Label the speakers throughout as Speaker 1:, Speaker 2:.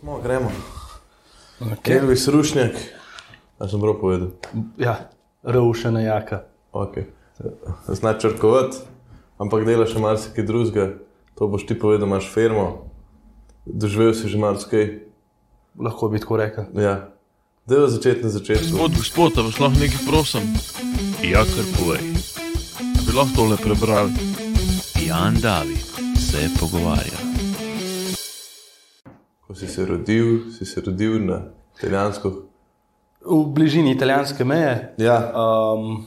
Speaker 1: Smo, gremo.
Speaker 2: Okay.
Speaker 1: Elvis Rušnjak, a sem prav povedal.
Speaker 2: Ja, reušena jaka.
Speaker 1: Okay. Znaš črkovati, ampak delaš še marsikaj drugega. To boš ti povedal, imaš firmo, doživel si že marsikaj.
Speaker 2: Lahko bi tako rekel.
Speaker 1: Ja. Delo začeti na začetku.
Speaker 3: Gospod, gospod, a vas lahko nekaj prosim? Ja, kar povej. Bi lahko tole prebrali?
Speaker 4: Jan David se pogovarja.
Speaker 1: Ko si se rodil, si se rodil na italijansko.
Speaker 2: V bližini italijanske meje.
Speaker 1: Ja,
Speaker 2: Um,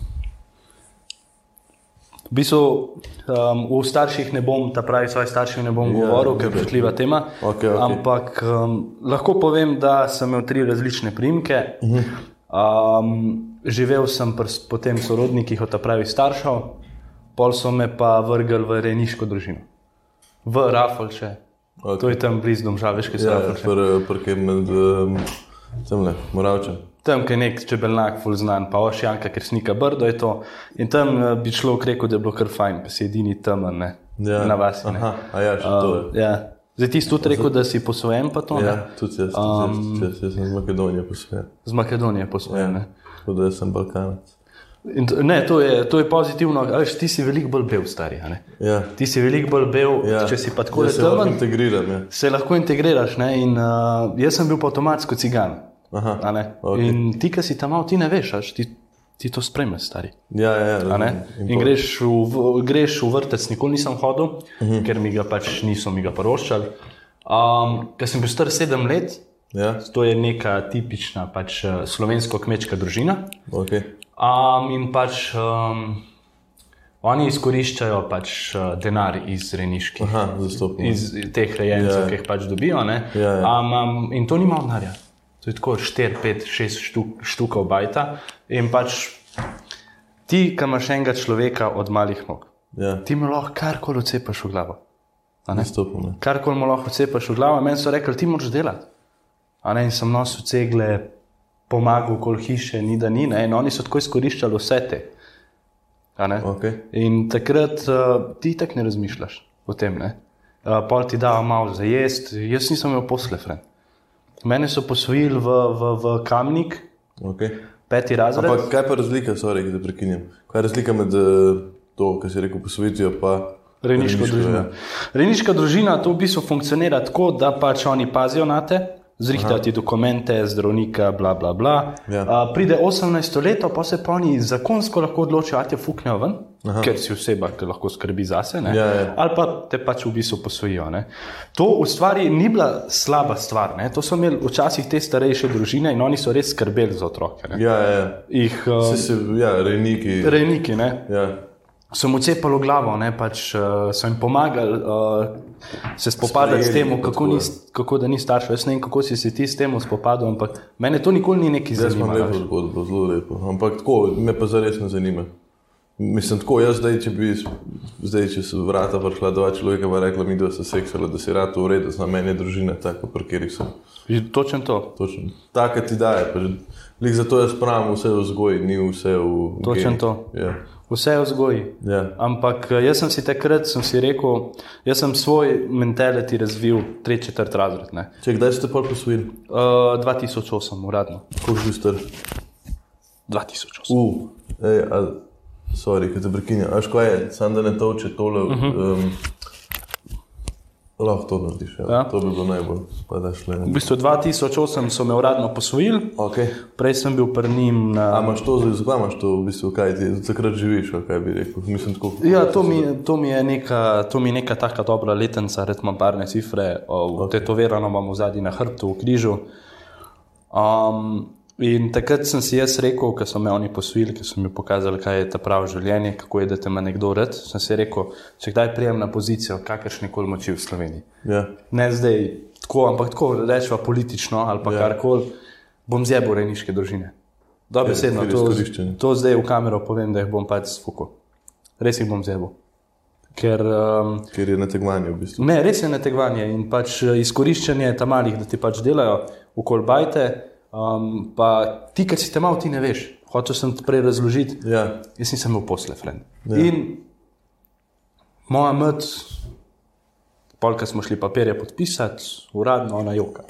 Speaker 2: v bistvu um, o starših ne bom, ta pravi, svojih starših ne bom
Speaker 1: Ja,
Speaker 2: govoril, ker je občutljiva tema.
Speaker 1: Okej, okej.
Speaker 2: Ampak um, lahko povem, da sem imel tri različne primke. Um, živel sem pri potem sorodnikih od pravih staršev, pol so me pa vrgli v rejniško družino, v Rafalče.
Speaker 1: Ok.
Speaker 2: To je tam blizu Domžaveške
Speaker 1: ja
Speaker 2: Rafalče.
Speaker 1: prkaj med um, temle, moravčem.
Speaker 2: Tam, je nek čebelnak, ful znan, pa ošjanka, ker snika brdo je to. In tam eh, bi človek rekel, da je bilo kar fajn, pa si edini temen, ne,
Speaker 1: Ja.
Speaker 2: na vas. Ne.
Speaker 1: Aha, a ja, še to je.
Speaker 2: Um, ja. Zdaj ti si tudi rekel, da si posvojen, pa to
Speaker 1: Ja,
Speaker 2: ne?
Speaker 1: tudi jaz, tudi jaz, tudi jaz, jaz sem iz Makedonije posvet.
Speaker 2: z Makedonije posvojen.
Speaker 1: Ja.
Speaker 2: Ja.
Speaker 1: Tako da sem Balkanec.
Speaker 2: In to- Ne, to je, to je pozitivno, veš, ti si veliko bolj bel, stari.
Speaker 1: Ja.
Speaker 2: Ti si veliko bolj bel,
Speaker 1: Ja.
Speaker 2: ja. če si pa tako
Speaker 1: lahko
Speaker 2: temen.
Speaker 1: Ja.
Speaker 2: se lahko integriraš. Ne? In, uh, jaz sem bil pa avtomatsko cigan.
Speaker 1: Aha, okej.
Speaker 2: In ti, ki si tam ti ne veš, a veš, ti, ti to spremljaš, stari.
Speaker 1: Ja, ja, ja.
Speaker 2: In
Speaker 1: pol-
Speaker 2: greš v, greš v vrtec, nikoli nisem hodil, uh
Speaker 1: Mhm.
Speaker 2: -huh. ker mi ga pač niso mi ga poroščali. Um, ker sem bil star sedem let,
Speaker 1: Ja,
Speaker 2: to je neka tipična pač, eh, slovensko-kmečka družina.
Speaker 1: ok.
Speaker 2: Um, in pač um, oni izkoriščajo pač, uh, denar iz rejniških,
Speaker 1: Aha, zastopno.
Speaker 2: iz teh rejencev,
Speaker 1: Ja.
Speaker 2: yeah. ki jih pač dobijo. ne.
Speaker 1: Ja, ja.
Speaker 2: Um, um, in to ni malo denarja. To je tako 4, 5, 6 štuk, štukov bajta. In pač ti, ki imaš enega človeka od malih nog,
Speaker 1: Ja,
Speaker 2: ti mu lahko karkoli odcepaš v glavo. Karkoli mu lahko odcepaš v glavo, meni so rekli, ti moraš delati. Ne, in sem nosil cegle, pomagal okoli hiše, ni da ni, ne, in oni so tako izkoriščali vse te.
Speaker 1: Okay.
Speaker 2: In takrat uh, ti tako ne razmišljaš o tem. Ne? Uh, pol ti da malo za jesti, jaz nisem imel posle, friend. Mene so posvojili v, v, v kamnik,
Speaker 1: Okay.
Speaker 2: peti razred.
Speaker 1: Ampak kaj pa razlika, sorry, da prekinjam? Kaj je razlika med uh, to, kar si rekel, posvojitvijo pa
Speaker 2: Rejniško družino.
Speaker 1: ja.
Speaker 2: Rejniška družina to v bistvu funkcionira tako, da pač oni pazijo na te, zrihtajo ti dokumente, zdravnika, bla, bla, bla.
Speaker 1: Ja.
Speaker 2: Uh, pride 18 let, pa se pa oni zakonsko lahko odločijo, da te fuknejo ven, Aha. ker si oseba, ki lahko skrbi zase, ne?
Speaker 1: Ja, ja.
Speaker 2: ali pa te pač v bistvu posvojijo. Ne? To v stvari ni bila slaba stvar, ne? to so imeli včasih te starejše družine in oni so res skrbeli za otroke. Ne?
Speaker 1: Ja, ja.
Speaker 2: Jih, uh,
Speaker 1: Se, se, ja, rejniki.
Speaker 2: rejniki, ne?
Speaker 1: Ja.
Speaker 2: So mu cepali glavo, ne, pač, uh, so jim pomagali uh, se spopadati s
Speaker 1: Sprejeli,
Speaker 2: tem, kako,
Speaker 1: tako
Speaker 2: ni,
Speaker 1: je.
Speaker 2: kako da ni staršev. Jaz ne vem, kako si se ti s tem spopadal, ampak mene to nikoli ni
Speaker 1: Jaz imam
Speaker 2: zanimalo.
Speaker 1: lepo zgodbo, zelo lepo. Ampak tako, me pa zares ne zanima. Mislim, tako jaz zdaj, če bi zdaj, če so vrata prišla dva človeka, pa rekla mi, da so seksala, da si rad v redu, za meni je družina taka, pri kateri sem.
Speaker 2: Točno to.
Speaker 1: Točno. Taka ti daje. Pa, že- Lik zato jaz pravim, vse v vzgoji, ni vse v.
Speaker 2: Točno
Speaker 1: genih.
Speaker 2: to.
Speaker 1: Ja.
Speaker 2: Vse je v vzgoji.
Speaker 1: Ja.
Speaker 2: Ampak eh, jaz sem si takrat sem si rekel, jaz sem svoj mentality razvil, tretji, četrt razred. ne.
Speaker 1: Če kdaj ste pa posvojili?
Speaker 2: Uh, 2008, uradno.
Speaker 1: Koliko si bil star?
Speaker 2: 2008.
Speaker 1: Uh, ej, a, sorry, ki te prekinjam. Až kaj je, sam da ne toče tole. Uh -huh. um, lahko to narediš. Ja.
Speaker 2: Ja.
Speaker 1: To bi bilo najbolj. Pa da šle.
Speaker 2: V bistvu 2008 so me uradno posvojili,
Speaker 1: Okay.
Speaker 2: prej sem bil pri njim na.
Speaker 1: A imaš to zakaj imaš to, v bistvu, kaj ti takrat živiš, kaj bi rekel? Mislim, tako,
Speaker 2: Ja, to mi, to mi je neka, to mi je neka taka dobra letenca, recimo barne cifre, okay. tetovirano imam v zadnji na hrbtu, v križu. Um, in takrat sem si jaz rekel, ker so me oni posvojili, ker so mi pokazali, kaj je ta pravo življenje, kako je, da te ima nekdo rad. Sem si rekel, če kdaj prijem na pozicijo, kakršne koli moči v Sloveniji.
Speaker 1: Ja.
Speaker 2: Ne zdaj tako, ampak tako rečemo politično ali pa
Speaker 1: Ja.
Speaker 2: ja. karkoli, bom zjebil rejniške družine. Dobesedno,
Speaker 1: ker je
Speaker 2: to, to zdaj v kamero povem, da jih bom pač sfukal. Res jih bom zjebil. Ker, um,
Speaker 1: Ker je na tekmovanju v bistvu.
Speaker 2: ne, res je netegvanje in pač eh, izkoriščanje tam malih, da ti pač delajo v kolbajte. Um, pa ti, ki si te malo, ti ne veš. Hotel sem ti prej razložiti,
Speaker 1: Ja.
Speaker 2: jaz nisem imel posle, friend.
Speaker 1: Ja.
Speaker 2: Ja. In moja mat, polka smo šli papirje podpisati, uradno ona joka.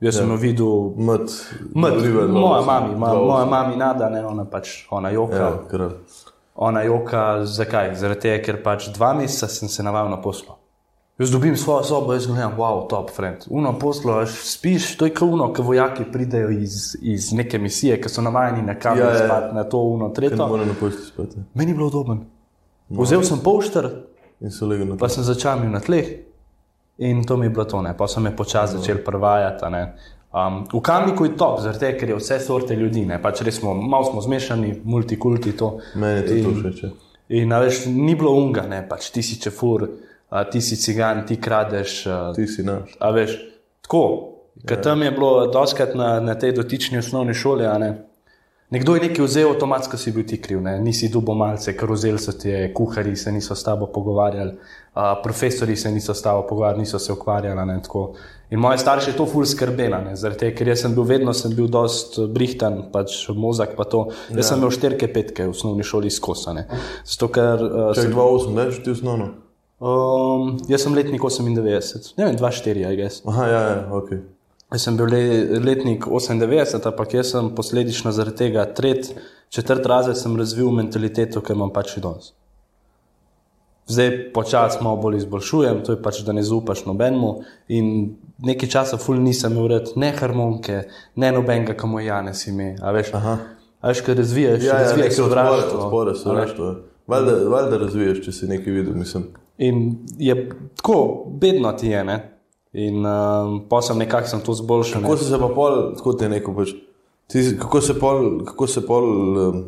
Speaker 2: Jaz sem jo videl,
Speaker 1: Mat, Oliver,
Speaker 2: moja
Speaker 1: osem,
Speaker 2: ma, moja mami nada, ne, ona pač, ona joka.
Speaker 1: Ja, kralj.
Speaker 2: Ona joka, zakaj? Zaradi tega, ker pač dva meseca sem se navajal na poslo. Jaz dobim svojo sobo, jaz gledam, wow, top, friend. Uno poslo, až spiš, to je kot uno, ki vojaki pridejo iz, iz neke misije, ki so navajeni na kamer,
Speaker 1: Ja,
Speaker 2: ja,
Speaker 1: ja.
Speaker 2: spati, na to uno, tretje.
Speaker 1: more na pošti spati.
Speaker 2: Meni je bilo udoben. Vzel sem polšter,
Speaker 1: In so legli na
Speaker 2: pa sem začel na tleh in to mi je bilo to, ne. pa so me počasi začeli prevajati. a ne. Um, v kamniku je top, tega, ker je vse sorte ljudi, ne. pač res smo, malo smo zmešani, multikulti to.
Speaker 1: Meni je to
Speaker 2: In-
Speaker 1: všeč. ja.
Speaker 2: In a veš, ni bilo unga, ne, pač ti si čefur, a, ti si cigan, ti kradeš. A,
Speaker 1: Ti si naš.
Speaker 2: a veš, tako. Ker tam je bilo doskrat na, na tej dotični osnovni šoli, ne. Nekdo je nekaj vzel, avtomatsko si bil ti kriv, ne? nisi dubo malce, ker vzeli so ti, kuhari se niso s tabo pogovarjali, a, profesori se niso s tabo pogovarjali, niso se ukvarjali. ne, tako. In moje starše je to ful skrbela, zaradi tega, ker jaz sem bil vedno sem bil dost brihtan, pač mozak pa to. Jaz ja. sem imel štirke petke v osnovni šoli skosane. Zato, ker uh,
Speaker 1: Če je
Speaker 2: sem,
Speaker 1: 2,8, ne, ti osnovno.
Speaker 2: Um, jaz sem letnik 98, ne vem, 2,4, aj gess.
Speaker 1: Aha, ja, ja, ok.
Speaker 2: Jaz sem bil le, letnik 98, ampak jaz sem posledično zaradi tega tret, četrt razred sem razvil mentaliteto, ki imam pač danes. Zdaj počasi malo bolj izboljšujem, to je pač, da ne zaupaš nobenemu. In nekaj časa ful nisem imel rad ne harmonike, ne nobenega, kam je Janes ime. A veš,
Speaker 1: Aha.
Speaker 2: a veš, ker razvijaš,
Speaker 1: Ja, ja,
Speaker 2: razvijaš
Speaker 1: odpore,
Speaker 2: sovraštvo.
Speaker 1: odpore,
Speaker 2: veš.
Speaker 1: sovraštvo. Valjda, razviješ, če si nekaj videl, mislim.
Speaker 2: In je tako, bedno ti je. Ne? In um, pa sem nekako sem to zboljšal. ne.
Speaker 1: Kako si se pa pol, tako ti je neko pač, ti, kako se pol, kako se pol um,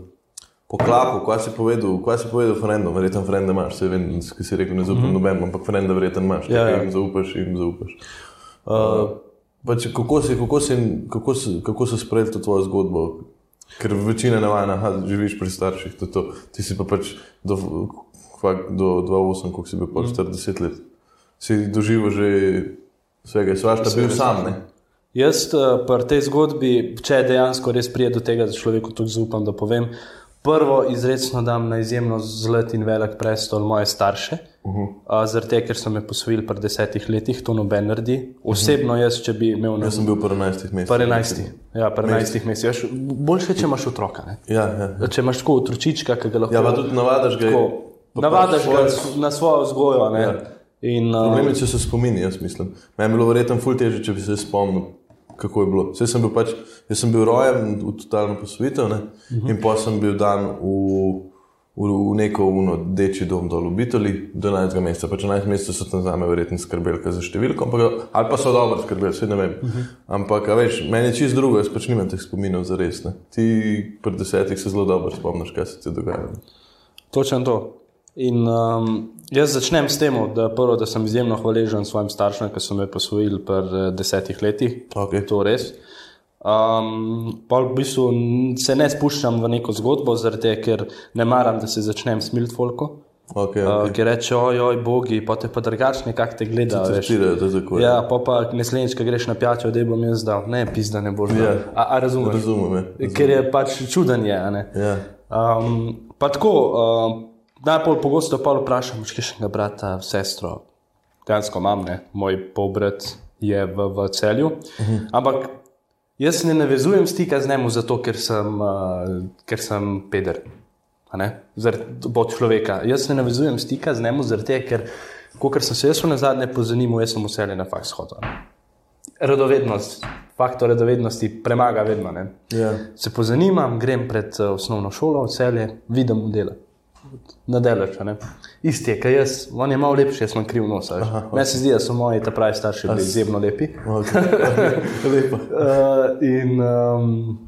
Speaker 1: poklapil, kaj si povedal, kaj si povedal frendom, verjetno frende imaš, se vem, ki si rekel, ne zaupam mm -hmm. nobenemu, ampak frende verjetno imaš.
Speaker 2: Ja,
Speaker 1: ja, jim zaupaš, jim zaupaš. Uh, pač, kako, si, kako, si, kako, si, kako si sprejel to tvojo zgodbo? Ker večina navajena, da živiš pri starših, to, to. ti si pa pač do, kvak, do 2,8, koliko si bil, pa 40 let. Si doživel že vsega, svašta bil sam, ne?
Speaker 2: Jaz eh, pri tej zgodbi, če dejansko res pride do tega, da človeku tukaj zaupam, da povem, prvo izredno dam na izjemno zlet in velik prestol moje starše, uh -huh. zaradi tega, ker so me posvojili pri desetih letih, to noben naredi. Osebno jaz, če bi imel na
Speaker 1: Jaz sem bil pri 11 mesecih.
Speaker 2: pri 11, ja, pri 11 mesecih, boljše, če imaš otroka. Ne?
Speaker 1: Ja, ja.
Speaker 2: Če imaš tako otročička, ki ga lahko
Speaker 1: ja, pa tudi navadaš ga.
Speaker 2: tako,
Speaker 1: pa
Speaker 2: navadaš ga na svojo vzgojo. ne.
Speaker 1: Ja.
Speaker 2: In, uh,
Speaker 1: Problem je, če se spomini, jaz mislim. Meni je bilo verjetno ful teže, če bi se spomnil, kako je bilo. Saj sem bil pač, jaz sem bil rojen v totalno posvojitev ne? uh -huh. in pa sem bil dan v, v, v neko uno deči dom dol v Bitoli do 11. meseca. Pač 11 mesecev so tam zame verjetno skrbeli za številko, ampak, ali pa so dobro skrbeli, vse ne vem. Uh -huh. Ampak, veš, meni je čist drugo, jaz pač nimam teh spominov za res. Ne? Ti pri desetih se zelo dobro spomniš, kaj se ti dogaja.
Speaker 2: Točno to. In um, jaz začnem s tem, da, prvo, da sem izjemno hvaležen svojim staršem, ki so me posvojili pri eh, desetih letih.
Speaker 1: Okay.
Speaker 2: To res. Um, pa v bistvu se ne spuščam v neko zgodbo, zaradi tega, ker ne maram, da se začnem smiliti folko.
Speaker 1: Okay,
Speaker 2: Uh,
Speaker 1: okay.
Speaker 2: ki reče, ojoj, bogi, pa te pa drugačne, kak te gleda. veš.
Speaker 1: Testirajo, da tako je.
Speaker 2: Ja, pa pa naslednjič, ko greš na pijačo, da bom jaz dal, ne, pizda ne boš. dal.
Speaker 1: Ja.
Speaker 2: A, a razumeš?
Speaker 1: Razumem, ja. Razumem.
Speaker 2: Ker je pač čuden je. a ne.
Speaker 1: Ja.
Speaker 2: Um, pa tako, um, najbolj pogosto pa vprašam, če še enega brata, sestro, dejansko imam, ne, moj polbrat je v, v celju. Uh -huh. Ampak jaz ne navezujem stika z njim zato, ker sem, uh, ker sem peder. Zaradi bo človeka. Jaz ne navezujem stika z njim, ker, kot sem se jaz v nazadnje pozanimal, jaz sem vse na faks hodil. Radovednost, faktor radovednosti premaga vedno. Ne.
Speaker 1: Ja.
Speaker 2: Se pozanimam, grem pred uh, osnovno šolo, v celje, vidim modele. Na delač, isti je, kaj jaz, on je malo lepši, jaz sem kriv nos. Meni se zdi, da so moji ta pravi starši bili izjemno lepi.
Speaker 1: Okay. Lepo.
Speaker 2: Uh, in, um,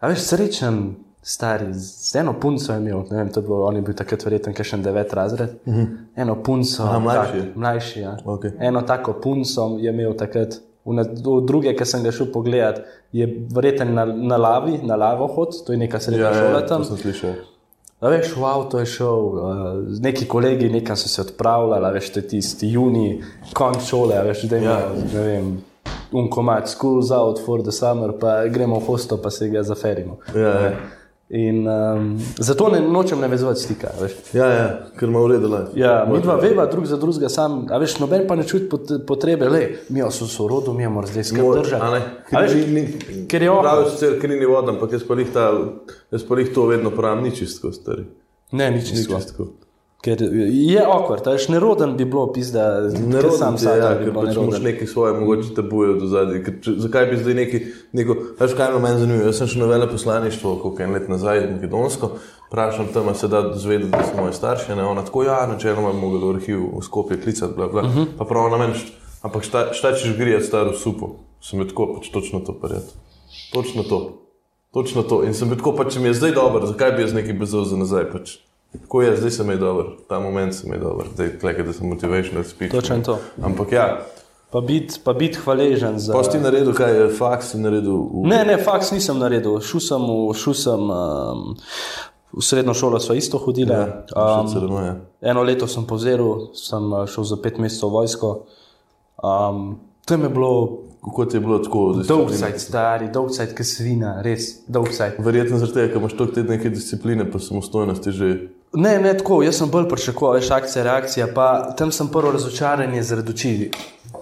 Speaker 2: a veš, srečen, stari, z eno punco je imel, ne vem, to je bilo, on je bil takrat verjeten, kaj še devet razred. Uh -huh. Eno punco,
Speaker 1: Aha, mlajši.
Speaker 2: Tak, mlajši ja.
Speaker 1: Okej.
Speaker 2: Eno tako punco je imel takrat. V v druge, ki sem ga šel pogledat, je verjeten na, na lavi, na lavohod, to je neka srednja
Speaker 1: Ja,
Speaker 2: šola
Speaker 1: ja,
Speaker 2: tam.
Speaker 1: to sem slišal.
Speaker 2: A veš, v avto je šel, uh, neki kolegi nekam so se odpravljali, veš, to je tisti juni, konc šole, veš, da ima, ja. ne vem, un komat, school's out for the summer, pa gremo v hosto, pa se ga zaferimo.
Speaker 1: Ja, ja.
Speaker 2: In um, zato ne nočem navezovati stika. Veš.
Speaker 1: Ja, ja, ker ima urede.
Speaker 2: Ja, mi dva veva drug za drugega, sam, a veš, noben pa ne čuti pot, potrebe, le, mi smo sorodu, mi moramo zdaj skrb držati. A veš, ker je
Speaker 1: Pravi
Speaker 2: ovo.
Speaker 1: sicer, ker ni voda, ampak jaz pa jih to vedno pravim, ni čistko, stari.
Speaker 2: Ne,
Speaker 1: Ni
Speaker 2: nismo.
Speaker 1: čistko.
Speaker 2: Ker je okvir, ta veš, neroden bi bilo, pizda,
Speaker 1: Ne
Speaker 2: ker sam
Speaker 1: razumem, ja, ker pač imaš
Speaker 2: neroden.
Speaker 1: neki svoje, mogoče te bojo do zadnje. Zakaj bi zdaj neki, neko, veš kaj me meni zanima? Jaz sem šel na veleposlaništvo, koliko en let nazaj, makedonsko, vprašam tam, se da zvedeti, da so moji starši, ne, ona tako, ja, načeloma bi mogli v arhiv v Skopje klicati, bla, bla. Uh -huh. pa prav na meni, ampak šta, šta češ grijati staro supo? Sem bil tako, pač točno to parjati. Točno to. Točno to. In sem bil tako, pač če mi je zdaj dobro, zakaj bi jaz nekaj bezal za nazaj? Pač. Tako je, zdaj sem je dober, ta moment sem je dober, zdaj tleke, da sem motivational speaker.
Speaker 2: Točno to.
Speaker 1: Ampak ja,
Speaker 2: Pa biti pa bit hvaležen za.
Speaker 1: Pa si naredil, kaj je faks, si naredil v
Speaker 2: Ne, ne, faks nisem naredil. Šel sem v, šel sem, um, v srednjo šolo, sva isto hodila.
Speaker 1: ja,
Speaker 2: Um, eno leto sem pozoril, sem uh, šel za pet mesecev v vojsko. Um, tam je bilo
Speaker 1: Kako ti je bilo tako?
Speaker 2: dolg
Speaker 1: disciplina?
Speaker 2: sajt, stari, dolg sajt, ki svina, res dolg sajt.
Speaker 1: Verjetno zaradi tega, ker imaš toliko te neke discipline, pa samostojnosti že.
Speaker 2: Ne, ne tako, jaz sem bolj pričakoval, veš, akcija, reakcija, pa tam sem prvo razočaranje zaradi oči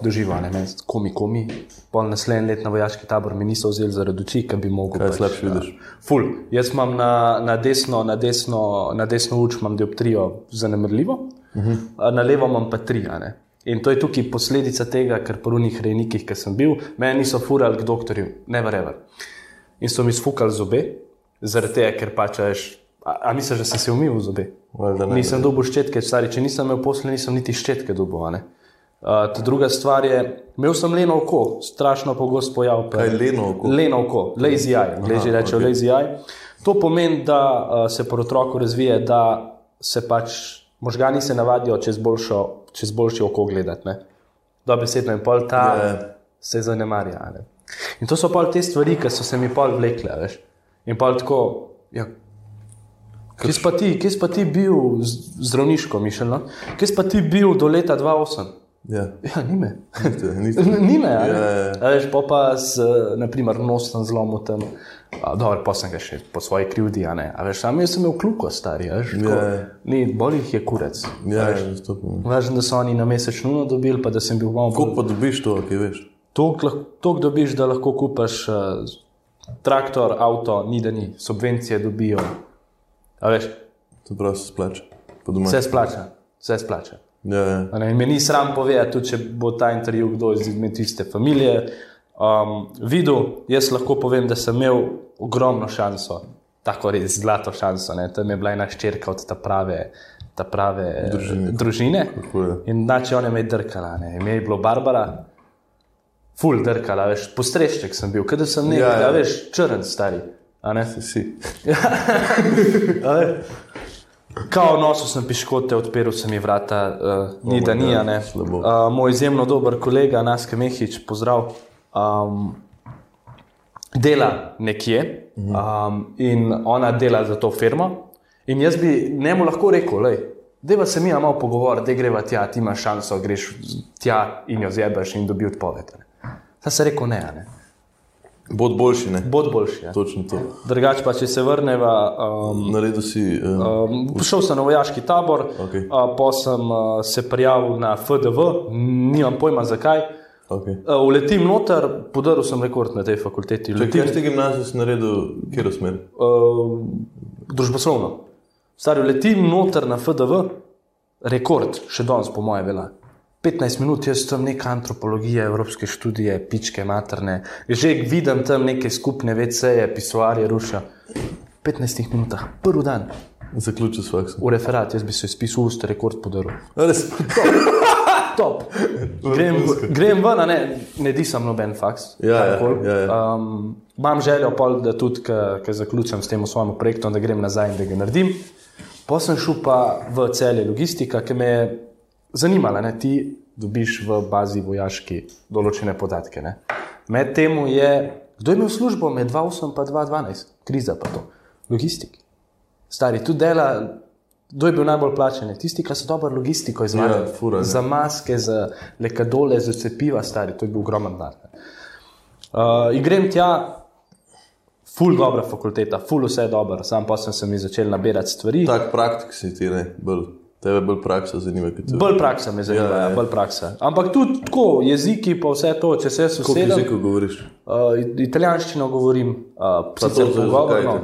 Speaker 2: doživel, ne vem, komi, komi. Pol naslednji let na vojaški tabor mi niso vzeli zaradi oči, ki bi mogel.
Speaker 1: Kaj
Speaker 2: pač,
Speaker 1: slabše vidiš?
Speaker 2: Ful, jaz imam na, na desno, na desno, na desno uč imam dioptrijo zanemrljivo, uh
Speaker 1: Mhm.
Speaker 2: -huh. na levo imam pa tri. a ne. In to je tukaj posledica tega, ker po unih rejnikih, ki sem bil, meni niso furali k doktorju, ne verjamem. In so mi sfukali zobe, zaradi tega, ker pač veš. A, a misliš, da sem se umil zobe?
Speaker 1: Valjda ne.
Speaker 2: Nisem dobil ščetke, stari, če nisem imel posle, nisem niti ščetke dobil. Uh, druga stvar je, imel sem leno oko, strašno pogost pojav.
Speaker 1: Kaj je leno oko?
Speaker 2: Leno oko, lazy eye, angliži rečejo okay. lazy eye. To pomeni, da uh, se pri otroku razvije, da se pač možgani se navadijo čez, boljšo, čez boljši oko gledati. Dobesedno in pol ta yeah. se zanemarja. ne. In to so pol te stvari, ki so se mi pol vlekle. Veš. In pol tako, ja, Kje si pa ti, kje si pa ti bil zdravniško mišljeno? Kje si pa ti bil do leta 2008?
Speaker 1: Ja,
Speaker 2: Ja, ni me.
Speaker 1: niste, niste.
Speaker 2: Ni me, ali?
Speaker 1: Ja, ja.
Speaker 2: A veš, pa pa z, naprimer, nosom zlomom tam. Dobro, pa sem ga še po svoji krivdi, a ne. A veš, sam jaz sem imel kluko, stari, a veš.
Speaker 1: Ja, ja.
Speaker 2: Ni, bolj jih je kurec.
Speaker 1: Ja, ja, zastopam.
Speaker 2: Važno, da so oni na mesečno nuno dobili, pa da sem bil malo
Speaker 1: Koliko pa dobiš to, kaj veš?
Speaker 2: Toliko dobiš, da lahko kupaš uh, traktor, avto, ni da ni, subvencije dobijo. A veš,
Speaker 1: To prav se splača.
Speaker 2: Vse splača, vse splača.
Speaker 1: Ja, ja.
Speaker 2: In me ni sram povedati, tudi če bo ta intervju kdo izmed tiste familije um, videl. Jaz lahko povem, da sem imel ogromno šanso, tako res zlato šanso. Ne. Tam je bila ena ščerka od ta prave, ta prave družine. družine.
Speaker 1: Je.
Speaker 2: In znači ona me je drkala, ne. ime je bilo Barbara. Ful drkala, veš, postrešček sem bil, kadar sem nekaj,
Speaker 1: Ja,
Speaker 2: ja,
Speaker 1: ja.
Speaker 2: ja. veš, črn stari. A ne.
Speaker 1: Si.
Speaker 2: Ne. Kao nosil sem piškote, odprl sem jih vrata, uh, ni
Speaker 1: Oh
Speaker 2: da ni. A ne.
Speaker 1: slabo.
Speaker 2: Uh, moj izjemno dober kolega, Naske Mehič, pozdrav. Um, dela nekje um, in ona dela za to firmo. In jaz bi njemu lahko rekel, da pa se mi malo pogovoriti, da greva tja, ti imaš šanso, greš tja in jo zjebeš in dobi odpoved. Sam se rekel ne, ne.
Speaker 1: Bod boljši, ne?
Speaker 2: bod boljši. Ja.
Speaker 1: Točno to.
Speaker 2: Drugače pa, če se vrneva. Um,
Speaker 1: Naredil si. Uh,
Speaker 2: Um, Šel sem na vojaški tabor, okay. uh, pa sem uh, se prijavil na FDV, nimam pojma zakaj.
Speaker 1: okay.
Speaker 2: Uh, uletim noter, podaril sem rekord na tej fakulteti. Uletim,
Speaker 1: kjer si gimnazijo si naredil, kjer smer?
Speaker 2: uh, družboslovno. Stari, letim noter na FDV, rekord, še danes po moje vela. 15 minut, jaz tam neka antropologija, evropske študije, pičke materne, že vidim tam neke skupne veceje, pisoarje ruša. 15 minutah, prvi dan,
Speaker 1: Zaključil s faksom.
Speaker 2: v referat, jaz bi se spisal usta, rekord podaril.
Speaker 1: Res.
Speaker 2: Top. Grem, grem ven, a ne, ne disam noben faks.
Speaker 1: Ja, ja, ja, ja.
Speaker 2: Um, imam željo, pol, da tudi, ko zaključim s tem svojim projektom, da grem nazaj in da ga naredim. Pa sem šel pa v celje logistika, ki me je zanimala. Ne? Ti dobiš v bazi vojaški določene podatke. Ne? Med temu je, kdo je imel službo med 2008 in 2012, kriza pa to, logistik. Stari, tu dela, kdo je bil najbolj plačen? Tisti, ki so dobro logistiko izvajali.
Speaker 1: Ja, fura, ne.
Speaker 2: za maske, za lekadole, za cepiva, stari, to je bil ogromen dar. Uh, in grem tja, ful dobra fakulteta, ful vse dobro, sam pa sem se mi začel nabirati stvari.
Speaker 1: Tak praktik si ti, ne, bolj, tebe bolj praksa zanima.
Speaker 2: Bolj praksa me zanima,
Speaker 1: Ja,
Speaker 2: ja,
Speaker 1: ja.
Speaker 2: ja. bolj praksa. Ampak tudi tako, jeziki, pa vse to, če se jaz
Speaker 1: Koliko jezikov govoriš?
Speaker 2: Uh, italijanščino govorim, uh,
Speaker 1: Pa
Speaker 2: sicer pogovorno.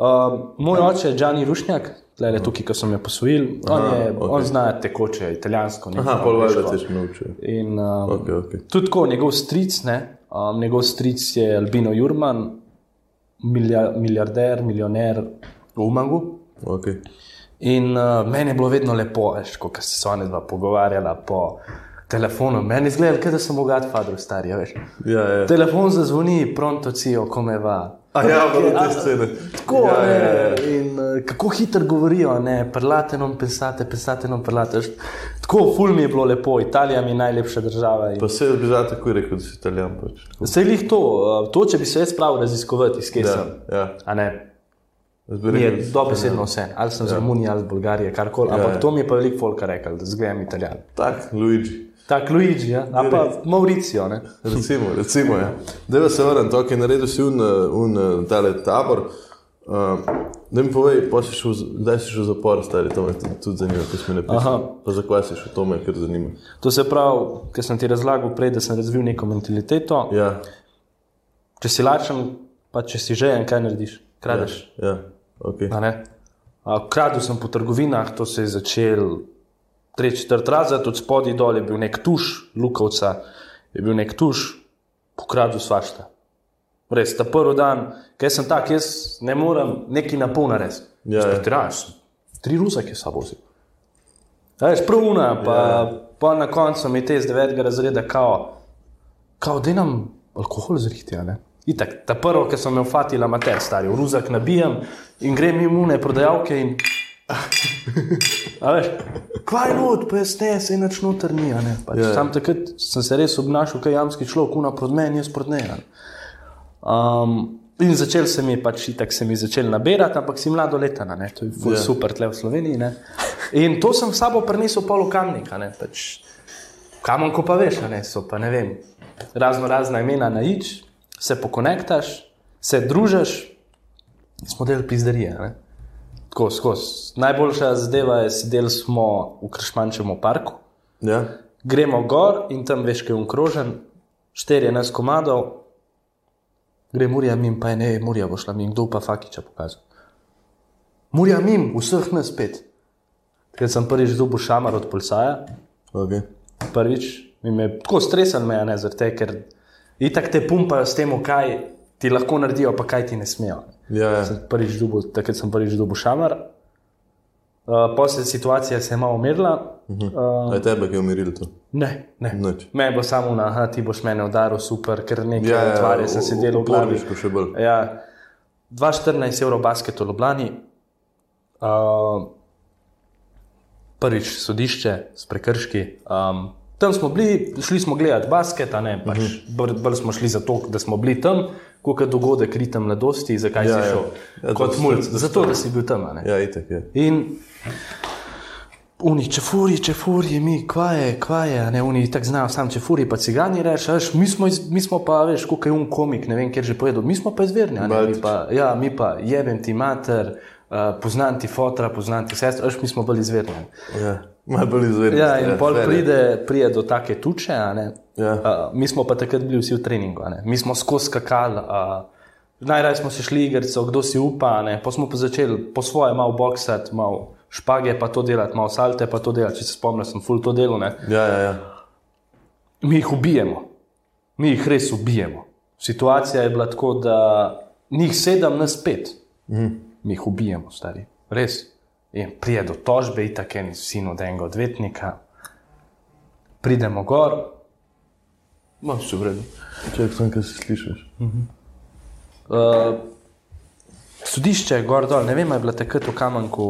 Speaker 2: Uh, moj oče je Gianni Rušnjak, tle tukaj, ko sem jo posvojil, on,
Speaker 1: Aha,
Speaker 2: je, okay. on zna tekoče italijansko.
Speaker 1: Aha, pol valjda te še naučil.
Speaker 2: In um,
Speaker 1: Ok, ok.
Speaker 2: tudi tako, njegov stric, ne, um, njegov stric je Albino Jurman, milja, milijarder, milijoner v Umagu.
Speaker 1: Ok.
Speaker 2: In uh, meni je bilo vedno lepo, ko se ona dva pogovarjala po telefonu. Meni je zgledalo, kot da sem bogat, fadro starija, veš.
Speaker 1: Ja, ja.
Speaker 2: Telefon zazvoni, pronto cijo, kome va.
Speaker 1: A ja, bilo
Speaker 2: A,
Speaker 1: te scene.
Speaker 2: Tako,
Speaker 1: ja,
Speaker 2: ne,
Speaker 1: ja, ja.
Speaker 2: In uh, kako hitro govorijo, ne, parlate nam pensate, pensate nam parlate. veš. Tako, ful mi je bilo lepo, Italija mi je najlepša država. In...
Speaker 1: Pa se bi za tako rekel, da si italijan. Pač.
Speaker 2: Zdaj jih to, uh, to, če bi se jaz spravil raziskovati, kje
Speaker 1: Ja, ja.
Speaker 2: Mi je dobesedno vse, ali sem iz Romunije ali iz Bulgarije, karkoli. Ampak
Speaker 1: ja.
Speaker 2: to mi je pa veliko folka rekel, da zgledam italijan.
Speaker 1: Tak, Luigi.
Speaker 2: Tak Luigi, ja? a pa Mauricijo. Ne?
Speaker 1: Recimo, recimo ja. da se vrnem, to, ki je naredil si un, un tale tabor. Uh, da mi povej, si šel, z- kdaj si šel v zapor, stari, to me tudi, tudi zanima, ko si mi
Speaker 2: Aha.
Speaker 1: napisal. Pa zakaj si šel, to me kar zanima.
Speaker 2: To se pravi, ker sem ti razlagal prej, da sem razvil neko mentaliteto.
Speaker 1: Ja,
Speaker 2: Če si lačen, pa če si žejen, kaj narediš? Kradeš.
Speaker 1: ja, ok.
Speaker 2: A, Kradel sem po trgovinah, to se je začel tretji, četrti razred, od spodaj dol je bil nek tuš, lukovca, je bil nek tuš, pokradel svašta. Res, ta prvi dan, ker sem tak, jaz ne morem neki napolna res.
Speaker 1: Ja, ja.
Speaker 2: Pretiraš, tri ruzake sabo vsi. Veš, pravuna, pa, ja. pa na koncu mi te iz devetega razreda, kao, kao da nam alkohol zrihti. a ne. Itak, ta prvo, ki sem imel fatila, mater, stari, v ruzak nabijam in grem imune prodajalke in. Veš, kvaj not, pa jaz ne, se inač noter ni. a ne. Pač,
Speaker 1: Ja, ja.
Speaker 2: Sam takrat sem se res obnašal, kot jamski človek, kuna proti meni, jaz proti njej. a ne. Um, in začel se mi, pač itak se mi začel nabirati, ampak si mladoletana, ne? to je ful
Speaker 1: Ja.
Speaker 2: yeah. super tle v Sloveniji. Ne? In to sem sabo prinesel pol v kamnik, a ne pač. Kamon, ko pa veš, ne so pa ne vem, razno razna imena na ič, se pokonektaš, se družiš, smo del pizderije. ne. Tako skozi. Najboljša zadeva je, sedeli smo v Kršmančevem parku,
Speaker 1: Ja,
Speaker 2: gremo gor in tam veš, kaj je unkrožen, štirje nas komadov, gre Murija mim, pa je ne, Murija bo šla mim, kdo pa Fakiča pokazal. Murija mim, vseh nas pet. Ker sem prvič dobil šamar od Polsaja,
Speaker 1: ok.
Speaker 2: prvič, mi je tako stresen me, a ne tega, ker itak te pumpajo s tem, kaj ti lahko naredijo, pa kaj ti ne smejo.
Speaker 1: Ja, ja.
Speaker 2: Prvič dobil, takrat sem prvič dobil šamar. Uh, Posle situacija se je malo umirila. Uh,
Speaker 1: Aj tebe, ki je umiril to.
Speaker 2: ne, ne.
Speaker 1: Nič.
Speaker 2: Me je bilo samo na, aha, ti boš mene udaril, super, ker nekaj
Speaker 1: Ja, ja,
Speaker 2: tvarje sem sedel v glavi. Ja, 2,14 evrov basket v Ljubljani, uh, prvič sodišče s prekrški. Um, tam smo bili, šli smo gledati basket, ne pač. Uh -huh. bolj, bolj smo šli zato, da smo bili tam, kot je dogodek ritem mladosti, zakaj
Speaker 1: Ja,
Speaker 2: ja, si
Speaker 1: ja.
Speaker 2: šel.
Speaker 1: Ja,
Speaker 2: Ja, Kot mulj, zato da si bil tam.
Speaker 1: Ja, itek je.
Speaker 2: In Uni, če furi, če furi, mi, kva je, kva je, ne, oni tako znajo, sam če furi, pa cigani reče, mi smo, iz, mi smo pa, veš, kot je un komik, ne vem, kjer že povedal, mi smo pa ne, mi pa, ja, mi pa, jebem ti mater, uh, poznam ti fotra, poznam ti sestro, veš, mi smo bolj izverni.
Speaker 1: Ja, malo bolj izvedel.
Speaker 2: Ja, in pol pride, pride do take tuče.
Speaker 1: Ja.
Speaker 2: Uh, mi smo pa takrat bili vsi v treningu. Mi smo skozi skakali. Uh, Najraje smo se šli igrico, kdo si upa, ne. pa smo pa začeli po svoje malo boksati, malo špage pa to delati, malo salte pa to delati. Če se spomnim, sem full to delo. Ne.
Speaker 1: Ja, ja, ja.
Speaker 2: Mi jih ubijemo, mi jih res ubijemo. Situacija je bila tako, da njih sedem, nas pet, mm. mi jih ubijemo, stari, res. In prije do tožbe, itak en sin od enega odvetnika, pridemo gor,
Speaker 1: No, še vredno. Čekaj, sem, kaj si slišiš.
Speaker 2: Uh, sodišče je gor dol, ne vem, je bila takrat v Kamenku,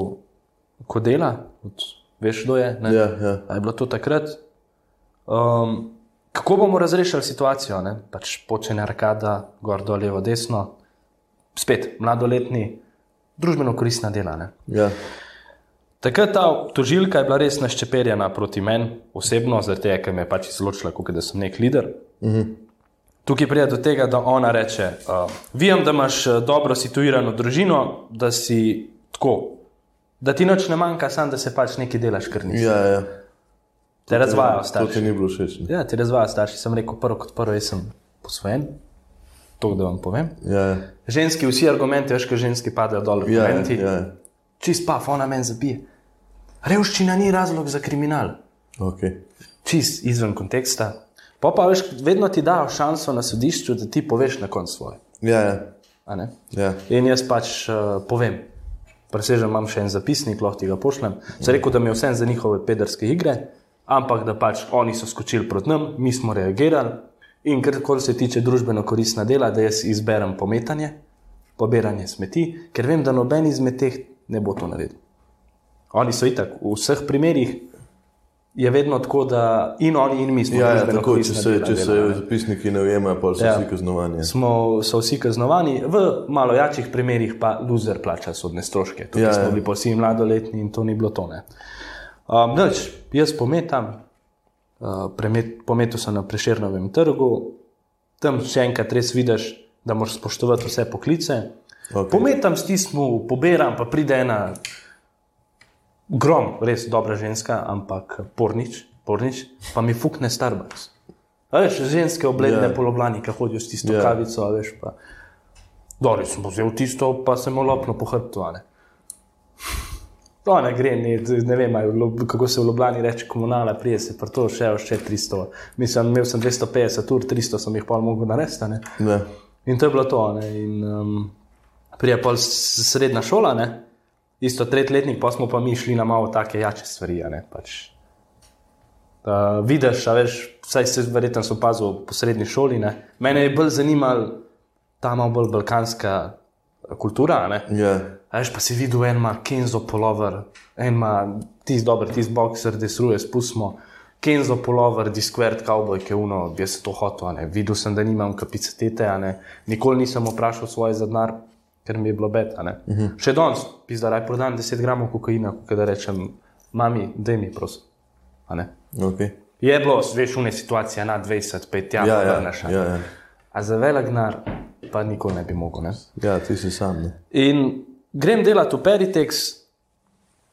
Speaker 2: ko dela, od, veš, kdo je. Ne?
Speaker 1: Ja, ja.
Speaker 2: A je bilo to takrat? Um, kako bomo razrešili situacijo? ne? Pač počene arkada, gor dol, levo, desno, spet mladoletni, družbeno koristna dela. Ne?
Speaker 1: ja.
Speaker 2: Takrat ta tožilka je bila res naščeperjena proti meni, osebno, zaradi tega, ker me je pač izločila, kot da sem nek lider. Uh -huh. tukaj pride do tega, da ona reče: uh, Vem, da imaš uh, dobro situirano družino, da si tako, da ti noč ne manjka, samo da se pač nekaj delaš, ker nisi.
Speaker 1: Ja, ja.
Speaker 2: Te razvajajo
Speaker 1: To ti
Speaker 2: starši.
Speaker 1: ni bilo všeč.
Speaker 2: Ja, ti razvajajo starši. Sem rekel, prvo kot prvo, jaz sem posvojen. To, da vam povem.
Speaker 1: Ja, ja.
Speaker 2: Ženski, vsi argumenti, veš, kaj ženski padajo dol.
Speaker 1: Ja, ja, ja.
Speaker 2: Čist pa, ona meni zabije. Revščina ni razlog za kriminal.
Speaker 1: Okay.
Speaker 2: čist izven konteksta. Pa pa veš, vedno ti dajo šanso na sodišču, da ti poveš na koncu svoje.
Speaker 1: Ja, ja. ja.
Speaker 2: In jaz pač uh, povem, presežem, imam še en zapisnik, lahko ti ga pošljem. Sem rekel, da mi je vse za njihove pederske igre, ampak da pač oni so skočili proti nam, mi smo reagirali. In kar koli se tiče družbeno koristna dela, da jaz izberem pometanje, pobiranje smeti, ker vem, da noben izmed teh ne bo to naredil. Oni so itak v vseh primerih. Je vedno tako, da in oni, in mi smo
Speaker 1: Ja, ja, tako, če se,
Speaker 2: dela
Speaker 1: če se
Speaker 2: delali, ne.
Speaker 1: zapisniki ne ujemajo, pa so
Speaker 2: Ja.
Speaker 1: vsi kaznovani.
Speaker 2: smo, so vsi kaznovani, v malo jačih primerih pa loser plača sodne stroške. Tukaj
Speaker 1: Ja,
Speaker 2: ja, smo
Speaker 1: ja.
Speaker 2: bili pa vsi mladoletni in to ni bilo to. ne. Um, nič, jaz pometam, uh, premet, pometil sem na preširnovem trgu, tam še enkrat res vidiš, da moraš spoštovati vse poklice.
Speaker 1: Okej.
Speaker 2: Pometam, stismu, poberam, pa pride ena grom, res dobra ženska, ampak pornič, pornič pa mi fukne Starbucks. A veš, ženske obledne
Speaker 1: Ja.
Speaker 2: yeah. poloblani, ki hodijo s tisto
Speaker 1: Ja.
Speaker 2: yeah. kavico, a veš pa. Dobro, sem vzel tisto, pa sem mu lopno po hrbtu. a ne. To ne gre, ne, ne vem, kako se v Ljubljani reče komunala, prije se pa to še, še 300. Mislim, imel sem 250 ur, 300 sem jih pa mogel narediti. a ne.
Speaker 1: Ne.
Speaker 2: In to je bilo to. Ne? In, um, prije pa srednja šola, ne? Isto tretjletnik, pa smo pa mi šli na malo take jače stvari. Pač. Uh, vidiš, a veš, vsaj se verjetno so opazil po srednji šoli. Ne? Mene je bolj zanimala ta malo bolj balkanska kultura. a ne.
Speaker 1: Ja.
Speaker 2: A veš, pa si videl, en ima Kenzo polover, en ima tisti dober, tisti boxer, desruje, spustimo. Kenzo polover, Discord cowboy, ki je uno, jaz to hotel, videl sem, da nimam kapacitete, nikoli nisem vprašal svoje za denar, ker mi je bilo bed. Uh -huh. Še danes, pizda, raj prodam 10 gramov kokaina, ko da rečem, mami, daj mi, prosim.
Speaker 1: Okay.
Speaker 2: Je bilo, veš, une situacije na 20, 5, ja,
Speaker 1: Ja,
Speaker 2: ja,
Speaker 1: ja,
Speaker 2: vrneš,
Speaker 1: ja, ja.
Speaker 2: A za velik denar pa nikoli ne bi mogel. Ne?
Speaker 1: ja, ti si sam. Ne?
Speaker 2: In grem delati v Peritex,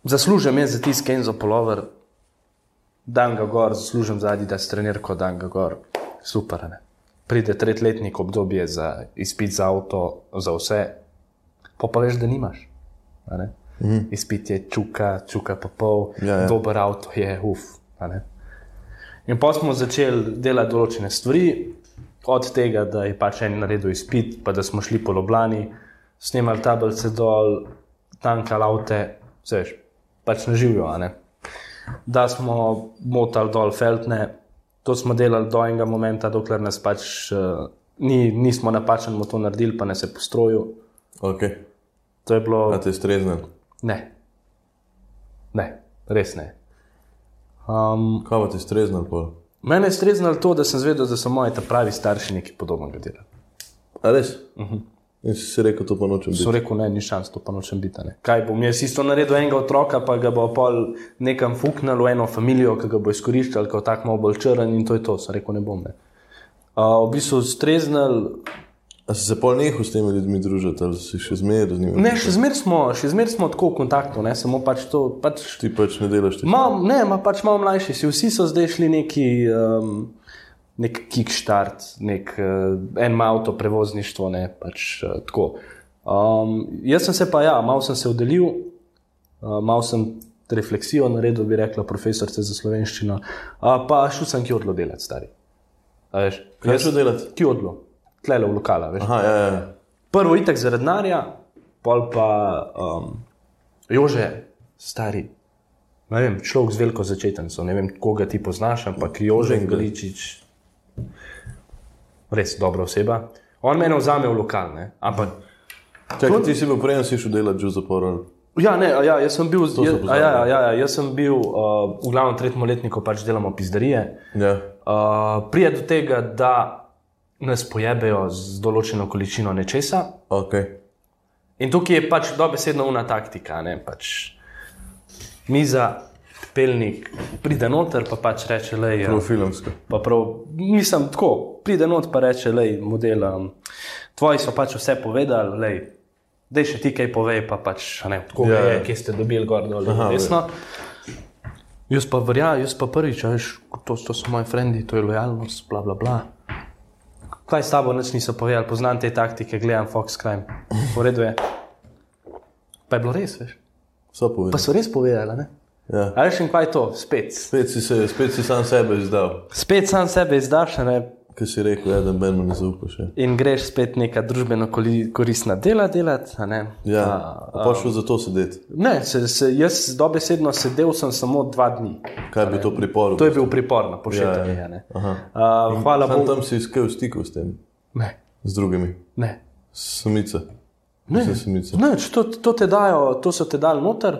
Speaker 2: zaslužim jaz za tisti Kenzo polover, dan ga gor, zaslužim za Adidas trenirko, dan ga gor, super. Ne? Pride tretletnik obdobje za izpit za avto, za vse, pa pa veš, da nimaš. ne. Izpit je čuka, čuka pa pol,
Speaker 1: Ja, ja.
Speaker 2: dober avto je, uf. ne. In pa smo začeli delati določene stvari, od tega, da je pač en naredil izpit, pa da smo šli po Loblani, snemali tablice dol, tankali avte, veš, pač naživijo. a ne. Da smo motali dol feltne, to smo delali do enega momenta, dokler nas pač uh, ni, nismo napačen motor naredili, pa ne se postroju.
Speaker 1: Okay.
Speaker 2: To je bilo.
Speaker 1: A te streznil?
Speaker 2: Ne, ne, res ne. Um,
Speaker 1: Kaj pa te streznil? pol?
Speaker 2: mene je streznalo to, da sem zvedel, da so moji pravi starši nekaj podobnega delali.
Speaker 1: A res? Uh -huh. In si si rekel, to pa nočem biti.
Speaker 2: So rekel, ne, ni šans, to pa nočem biti. Ne. Kaj bom jaz isto naredil enega otroka, pa ga bo pol nekam fuknil v eno familijo, ki ga bo izkoriščal, kot tak malo bolj črn in to je to. Sem rekel, ne bom. Ne. Uh, v bistvu streznal,
Speaker 1: A si se pol nehal s temi ljudmi družiti, ali si še zmeraj z njimi?
Speaker 2: ne, še zmeraj smo, še zmer smo tako v kontaktu, ne, samo pač to. Pač,
Speaker 1: Ti pač ne delaš tega.
Speaker 2: Mal, ne, ma pač malo mlajši si, vsi so zdaj šli neki, um, nek kickstart, nek uh, en avto prevozništvo, ne pač uh, tako. Um, jaz sem se pa, ja, malo sem se oddelil, uh, malo sem refleksijo naredil, bi rekla profesorica za slovenščino, uh, pa šel sem ki odlo delati, stari.
Speaker 1: Kaj šel delati?
Speaker 2: Ki odlo, tlele v lokala, veš.
Speaker 1: Aha, ja, ja.
Speaker 2: Prvo itek zaradi denarja, pol pa um, Jože, stari. Ne vem, človek z veliko začetnico, ne vem, koga ti poznaš, ampak Jože Galičič, res dobra oseba. On me vzame v lokal, ne? ampak
Speaker 1: Čakaj, ti si bil prej, si šel delati že v zapor. ali?
Speaker 2: Ja, ne, ja, jaz sem bil,
Speaker 1: so
Speaker 2: ja, a ja, ja, ja, jaz sem bil uh, v glavnem tretjem letniku, pač delamo pizderije.
Speaker 1: Ja.
Speaker 2: Uh, prije do tega, da nas pojebejo z določeno količino nečesa,
Speaker 1: Okay.
Speaker 2: In tukaj je pač dobesedno una taktika, ne pač miza, pelnik pride noter, pa pač reče, le je.
Speaker 1: Profilmsko.
Speaker 2: Pa prav, mislim, tako, pride not pa reče, le model. Um, tvoji so pač vse povedali, le. Da še ti kaj povej, pa pač ne, tako
Speaker 1: Ja,
Speaker 2: ja, je,
Speaker 1: ja.
Speaker 2: kje ste dobili gor dol.
Speaker 1: Aha,
Speaker 2: Resno. Jaz pa verjamem, jaz pa prvič, veš, to, to so moji frendi, to je lojalnost, bla bla bla. Kaj s tabo nič niso povedali, poznam te taktike, gledam Fox Crime. V redu je. Pa je bilo res, veš.
Speaker 1: So
Speaker 2: Pa
Speaker 1: povedali.
Speaker 2: so res povedali, ne?
Speaker 1: Ja.
Speaker 2: A veš, in kaj je to? Spet.
Speaker 1: Spet si, se, spet si sam sebe izdal,
Speaker 2: Spet sam sebe izdaš ne?
Speaker 1: Ki si rekel, ja, da mu ne zaupaš. Ja,
Speaker 2: in greš spet neka družbeno koristna dela delati. a ne.
Speaker 1: ja.
Speaker 2: A,
Speaker 1: pa šel za to sedeti.
Speaker 2: Ne, se, se, jaz dobesedno sedel sem samo dva dni.
Speaker 1: Kaj bi to priporil?
Speaker 2: To je bil pripor na
Speaker 1: Ja,
Speaker 2: pošiljanju.
Speaker 1: ja.
Speaker 2: Ja, uh, hvala Bogu.
Speaker 1: tam si iskal stikov s tem,
Speaker 2: Ne,
Speaker 1: z drugimi.
Speaker 2: ne.
Speaker 1: Samice.
Speaker 2: Ne, ne to, to, te dajo, to so te dali noter.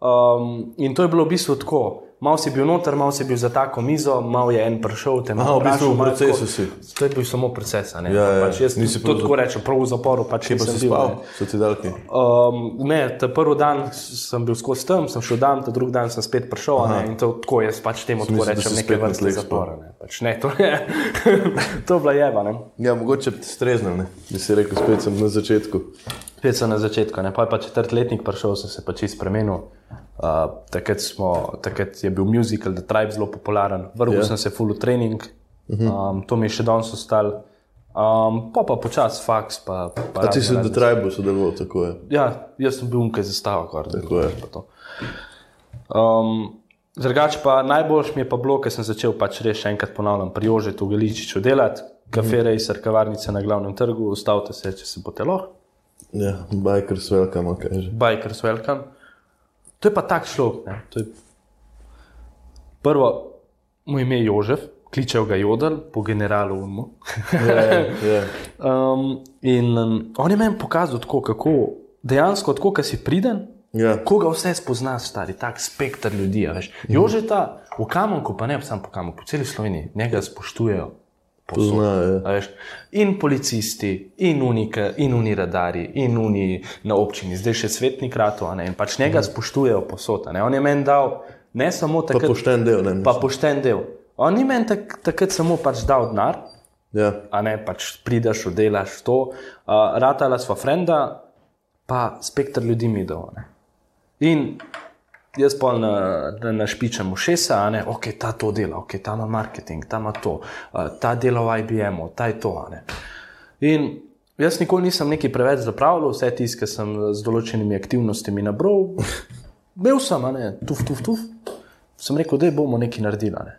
Speaker 2: Um, in to je bilo v bistvu tako. Mal si bil noter, mal si bil za tako mizo, mal je en prišel, te
Speaker 1: Aha, v bistvu v
Speaker 2: malo
Speaker 1: procesu si.
Speaker 2: To je bil samo proces. ne.
Speaker 1: Ja, ja,
Speaker 2: pač jaz
Speaker 1: nisi prav
Speaker 2: tako rečem, prav v zaporu. Pač
Speaker 1: pa si
Speaker 2: bil,
Speaker 1: spal?
Speaker 2: ne.
Speaker 1: So ti dali kaj?
Speaker 2: Um, ne, ta prvi dan sem bil skozi tam, sem šel dan, ta drugi dan sem spet prišel ne, in to tako jaz pač temu tako rečem,
Speaker 1: na
Speaker 2: vrste zapora. Ne. Pač ne, to je, to je bila jeba. Ne.
Speaker 1: Ja, mogoče streznil, ne? Bi si rekel, spet sem na začetku.
Speaker 2: Spet sem na začetku, ne. pa pa četrtletnik prišel, sem se pa čist spremenil. Uh, takrat, smo, takrat je bil musical The Tribe zelo popularen, vrgel
Speaker 1: Ja.
Speaker 2: yeah. sem se full v trening, um, to mi je še danes ostalo. Um, pa pa počas faks. Pa, pa
Speaker 1: A ti si do tribu sodeloval, tako je.
Speaker 2: Ja, jaz sem bil umkaj zastava, kar
Speaker 1: Tako je.
Speaker 2: Um, Drugače pa najboljš mi je pa bilo, ker sem začel pač res še enkrat ponavljam pri Jožetu Geličiču delati, kafe rejser, kavarnice na glavnem trgu, ustavite se, če se boste lahko,
Speaker 1: Ja, bikers welcome, kaže.
Speaker 2: bikers welcome. To je pa tak to je- Prvo, mu ime je Jožef, kličejo ga Jodel, po generalu Unmu.
Speaker 1: Ja, ja.
Speaker 2: Um, in um, on je meni pokazal, tako, kako dejansko, tako, ki si priden,
Speaker 1: ja.
Speaker 2: koga vse spoznaš, stari, tak spektr ljudi. Jožeta v Kamonku, pa ne samo po Kamonku, po celi Sloveniji, njega spoštujejo.
Speaker 1: Poznajo, ja.
Speaker 2: In policisti, in unike, in uni radari, in uni na občini, zdaj še svetnik rato, a ne, in pač njega spoštujejo posod. On je meni dal ne samo
Speaker 1: Pa
Speaker 2: takrat,
Speaker 1: pošten del, ne?
Speaker 2: pa pošten del. On ni meni tak, takrat samo pač dal denar,
Speaker 1: Ja,
Speaker 2: a ne pač prideš, oddelaš to. Uh, ratala sva frenda, pa spektr ljudi mi ne. In jaz pa na, na, našpičem ušesa, a ne, ok, ta to dela, ok, ta ima marketing, ta ima to, uh, ta dela v IBM-u, ta je to. In jaz nikoli nisem nekaj preveč zapravljal, vse ki sem z določenimi aktivnostmi nabral, bil sem, tuf, tuf, tuf. Sem rekel, da bomo nekaj naredili. Ne.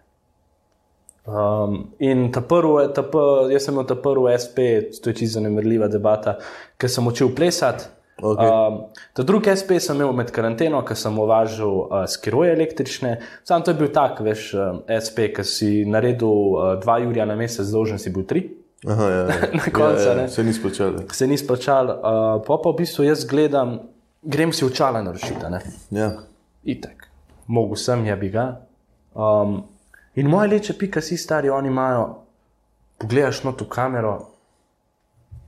Speaker 2: Um, in ta prvi, jaz sem imel ta prvi SP, to je čisto zanemrljiva debata, ker sem učil plesati.
Speaker 1: Okej.
Speaker 2: Um, drugi SP sem imel med karanteno, ker sem uvažal uh, skiroje električne. Sam to je bil tak, veš, um, SP, ki si naredil uh, dva jurja na mesec, dolžen si bil tri.
Speaker 1: Aha, ja, ja.
Speaker 2: Na koncu,
Speaker 1: ja, ja. Se ni splačal.
Speaker 2: Se ni splačal, uh, pa pa v bistvu jaz gledam, grem si očala naročiti. ne.
Speaker 1: Ja.
Speaker 2: Itek, mogo sem, ja bi ga. Um, in moje leče, pika si stari, oni imajo, pogledaš not v kamero,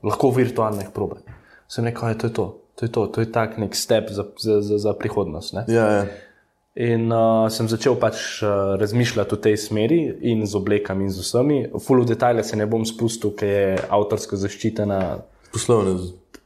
Speaker 2: lahko virtualnih probe. Sem rekel, to je to, to je to, to je tak nek step za, za, za, za prihodnost. Ne?
Speaker 1: Ja, ja.
Speaker 2: In uh, sem začel pač uh, razmišljati v tej smeri, in z oblekami, in z vsemi. Full v detajle se ne bom spustil, ker je avtorsko zaščitena
Speaker 1: Poslovna,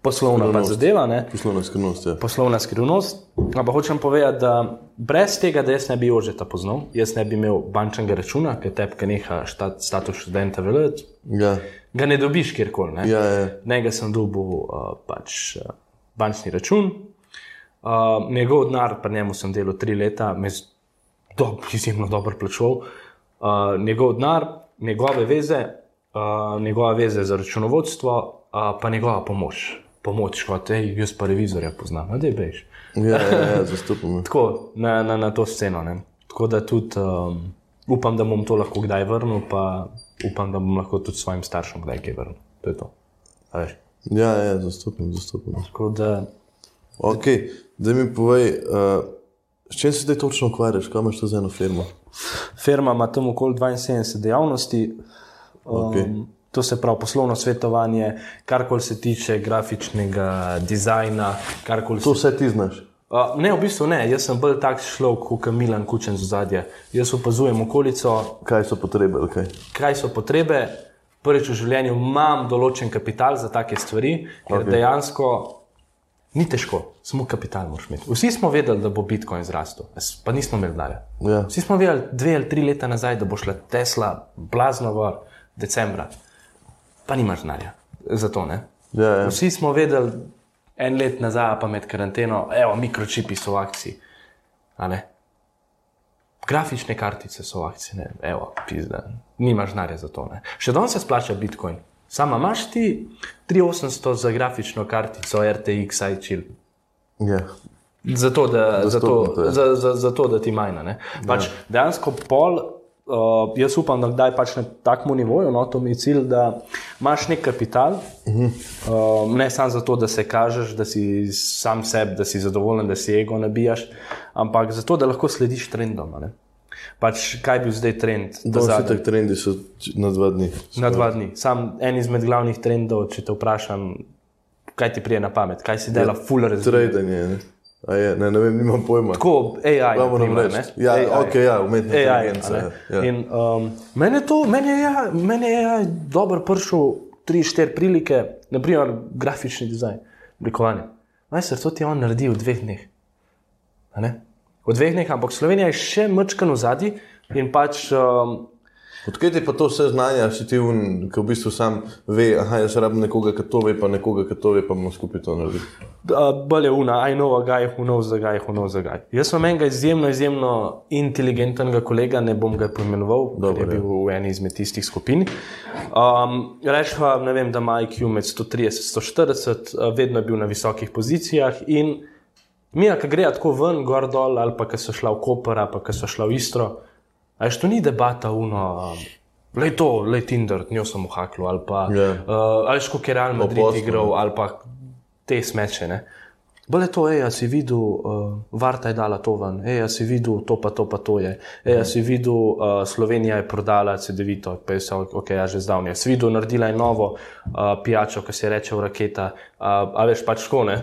Speaker 2: poslovna pa
Speaker 1: Skrivnost.
Speaker 2: zadeva. Ne?
Speaker 1: poslovna skrivnost, ja.
Speaker 2: poslovna skrivnost. Ampak hočem povedati, da brez tega, da jaz ne bi Jožeta poznal, jaz ne bi imel bančnega računa, ker tepke neha štat, status študenta veljati,
Speaker 1: Ja,
Speaker 2: ga ne dobiš kjerkoli. Ne?
Speaker 1: ja, ja.
Speaker 2: Njega sem dobil uh, pač uh, bančni račun, uh, njegov denar, pa njemu sem delal tri leta, me je dob, izjemno dobro plačal. Uh, njegov denar, njegove veze, uh, njegove veze za računovodstvo, uh, pa njegova pomoč. Pomoč, kot je, jaz pa revizorja poznam, da je bež.
Speaker 1: Ja, ja, ja zastopam.
Speaker 2: Tako na, na, na to sceno. Ne. Tako da tudi um, upam, da bom to lahko kdaj vrnil, pa upam, da bom lahko tudi svojim staršem kdaj kaj vrnil. To je to.
Speaker 1: Ja, ja, zastopam, zastopam.
Speaker 2: Tako da
Speaker 1: Ok, da mi povej, uh, s čim se zdaj točno ukvarjaš, kam imaš za eno firmo?
Speaker 2: firma ima tam okoli 72 dejavnosti. Um,
Speaker 1: Okej.
Speaker 2: To se pravi poslovno svetovanje, karkoli se tiče grafičnega dizajna, karkoli
Speaker 1: To
Speaker 2: se
Speaker 1: vse ti znaš.
Speaker 2: Uh, ne, v bistvu ne, jaz sem bolj tak človek kot Milan Kučen z zadje. Jaz opazujem okolico,
Speaker 1: Kaj so potrebe? ali Kaj?
Speaker 2: kaj so potrebe. Prvič v življenju imam določen kapital za take stvari, ker
Speaker 1: Ok.
Speaker 2: okay. dejansko ni težko, samo kapital moraš imeti. Vsi smo vedeli, da bo Bitcoin zrastel, pa nismo imeli denarja.
Speaker 1: Ja.
Speaker 2: Vsi smo vedeli dve ali tri leta nazaj, da bo šla Tesla blazno v decembra, pa nimaš denarja za to. Ne?
Speaker 1: Ja, ja.
Speaker 2: Vsi smo vedeli en let nazaj, pa med karanteno, evo, mikročipi so v akciji. Grafične kartice so v akciji, ne, evo, pizda, nimaš denarja za to. Ne? Še danes se splača Bitcoin. Sama imaš ti 3800 za grafično kartico RTX iChill.
Speaker 1: Ja.
Speaker 2: Zato, da, zato,
Speaker 1: Dostopno, ja.
Speaker 2: za, za, zato, da ti majna. Pač ja. Dejansko pol, uh, jaz upam, da kdaj pač na takem nivoju, no, to mi je cilj, da imaš nek kapital, uh -huh. uh, ne samo zato, da se kažeš, da si sam sebi, da si zadovoljen, da si ego nabijaš, ampak zato, da lahko slediš trendom. ne. Pač, kaj je bil zdaj trend?
Speaker 1: Danes
Speaker 2: zadnji?
Speaker 1: tak trendi so na dva dni.
Speaker 2: Na dva dni. Sam en izmed glavnih trendov, če te vprašam, kaj ti prije na pamet, kaj si dela, full razvoj.
Speaker 1: Tradanje. Je, ne, ne vem, nimam pojma.
Speaker 2: Tako AI,
Speaker 1: Ja,
Speaker 2: na
Speaker 1: moram
Speaker 2: primer,
Speaker 1: reči. Ja,
Speaker 2: AI.
Speaker 1: okej, ja, umetna inteligenca, ja, ja.
Speaker 2: In um, meni je to, meni je, meni je dobro prišel tri, štiri prilike, naprimer grafični dizajn, oblikovanje. Majster, to ti on naredil v dveh dneh. V dveh dneh, ampak Slovenija je še mrčkan v zadnji in pač um,
Speaker 1: Odkje ti pa to vse znanja, si ti un, ki v bistvu sam ve, aha, jaz rabim nekoga, ki to ve, pa nekoga, ki to ve, pa bomo skupaj to naredili.
Speaker 2: Uh, bolj je una, I know a guy who knows a guy who knows a guy. Jaz sem enega izjemno, izjemno inteligentnega kolega, ne bom ga poimenoval, ker je
Speaker 1: ja.
Speaker 2: bil v eni izmed tistih skupin. Um, Rečemo, ne vem, da ima IQ med 130 in 140, uh, vedno je bil na visokih pozicijah in mi, ki gre tako ven, gor dol, ali pa ki so šla v Koper, ali pa ki so šla v Istro, ali to ni debata uno. Le to, le Tinder, njo sem uhakl, ali pa
Speaker 1: Ja.
Speaker 2: uh, ali ško je Real Madrid igral, ali pa te smeče. Ne? Bolje to, ej, a si videl, uh, Varta je dala to ven, ej, a si videl, to pa to pa to je, ej, a si videl, uh, Slovenija je prodala CD-vito, pa je vse, ok, ja, že zdavnje. Si videl, naredila je novo uh, pijačo, ki se reče raketa, uh, a veš pač ško, ne.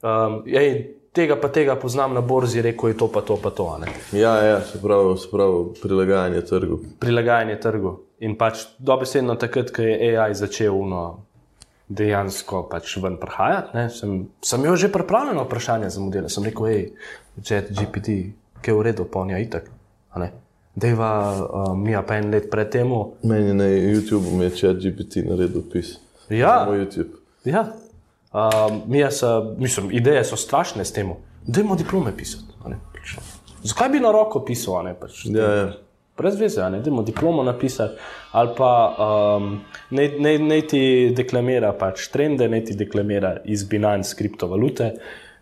Speaker 2: Um, ej, tega pa tega poznam na borzi, rekel je to pa to pa to, ne.
Speaker 1: Ja, ja, se pravi, se pravi prilagajanje trgu.
Speaker 2: Prilagajanje trgu. In pač dobesedno takrat, ko je AI začel uno. Dejansko pač ven prihajati. ne, Sem, sem jo že pripravljen na vprašanje za modele. Sem rekel, hej, če GPT, ki je v redu, polnja itak. Deva, uh, mi pa en let pred temu.
Speaker 1: Meni je na YouTubu mi je chat GPT naredil opis.
Speaker 2: Ja,
Speaker 1: Samo YouTube.
Speaker 2: ja. Uh, mi so, mislim, ideje so strašne s tem. Dajmo diplome pisati. ne, pač. Zakaj bi na roko pisal? Ne, pač,
Speaker 1: Ja, ja.
Speaker 2: brez veze, ne idemo diplomo napisati, ali pa um, naj, naj, naj ti deklamira pač trende, naj ti deklamira iz Binance kriptovalute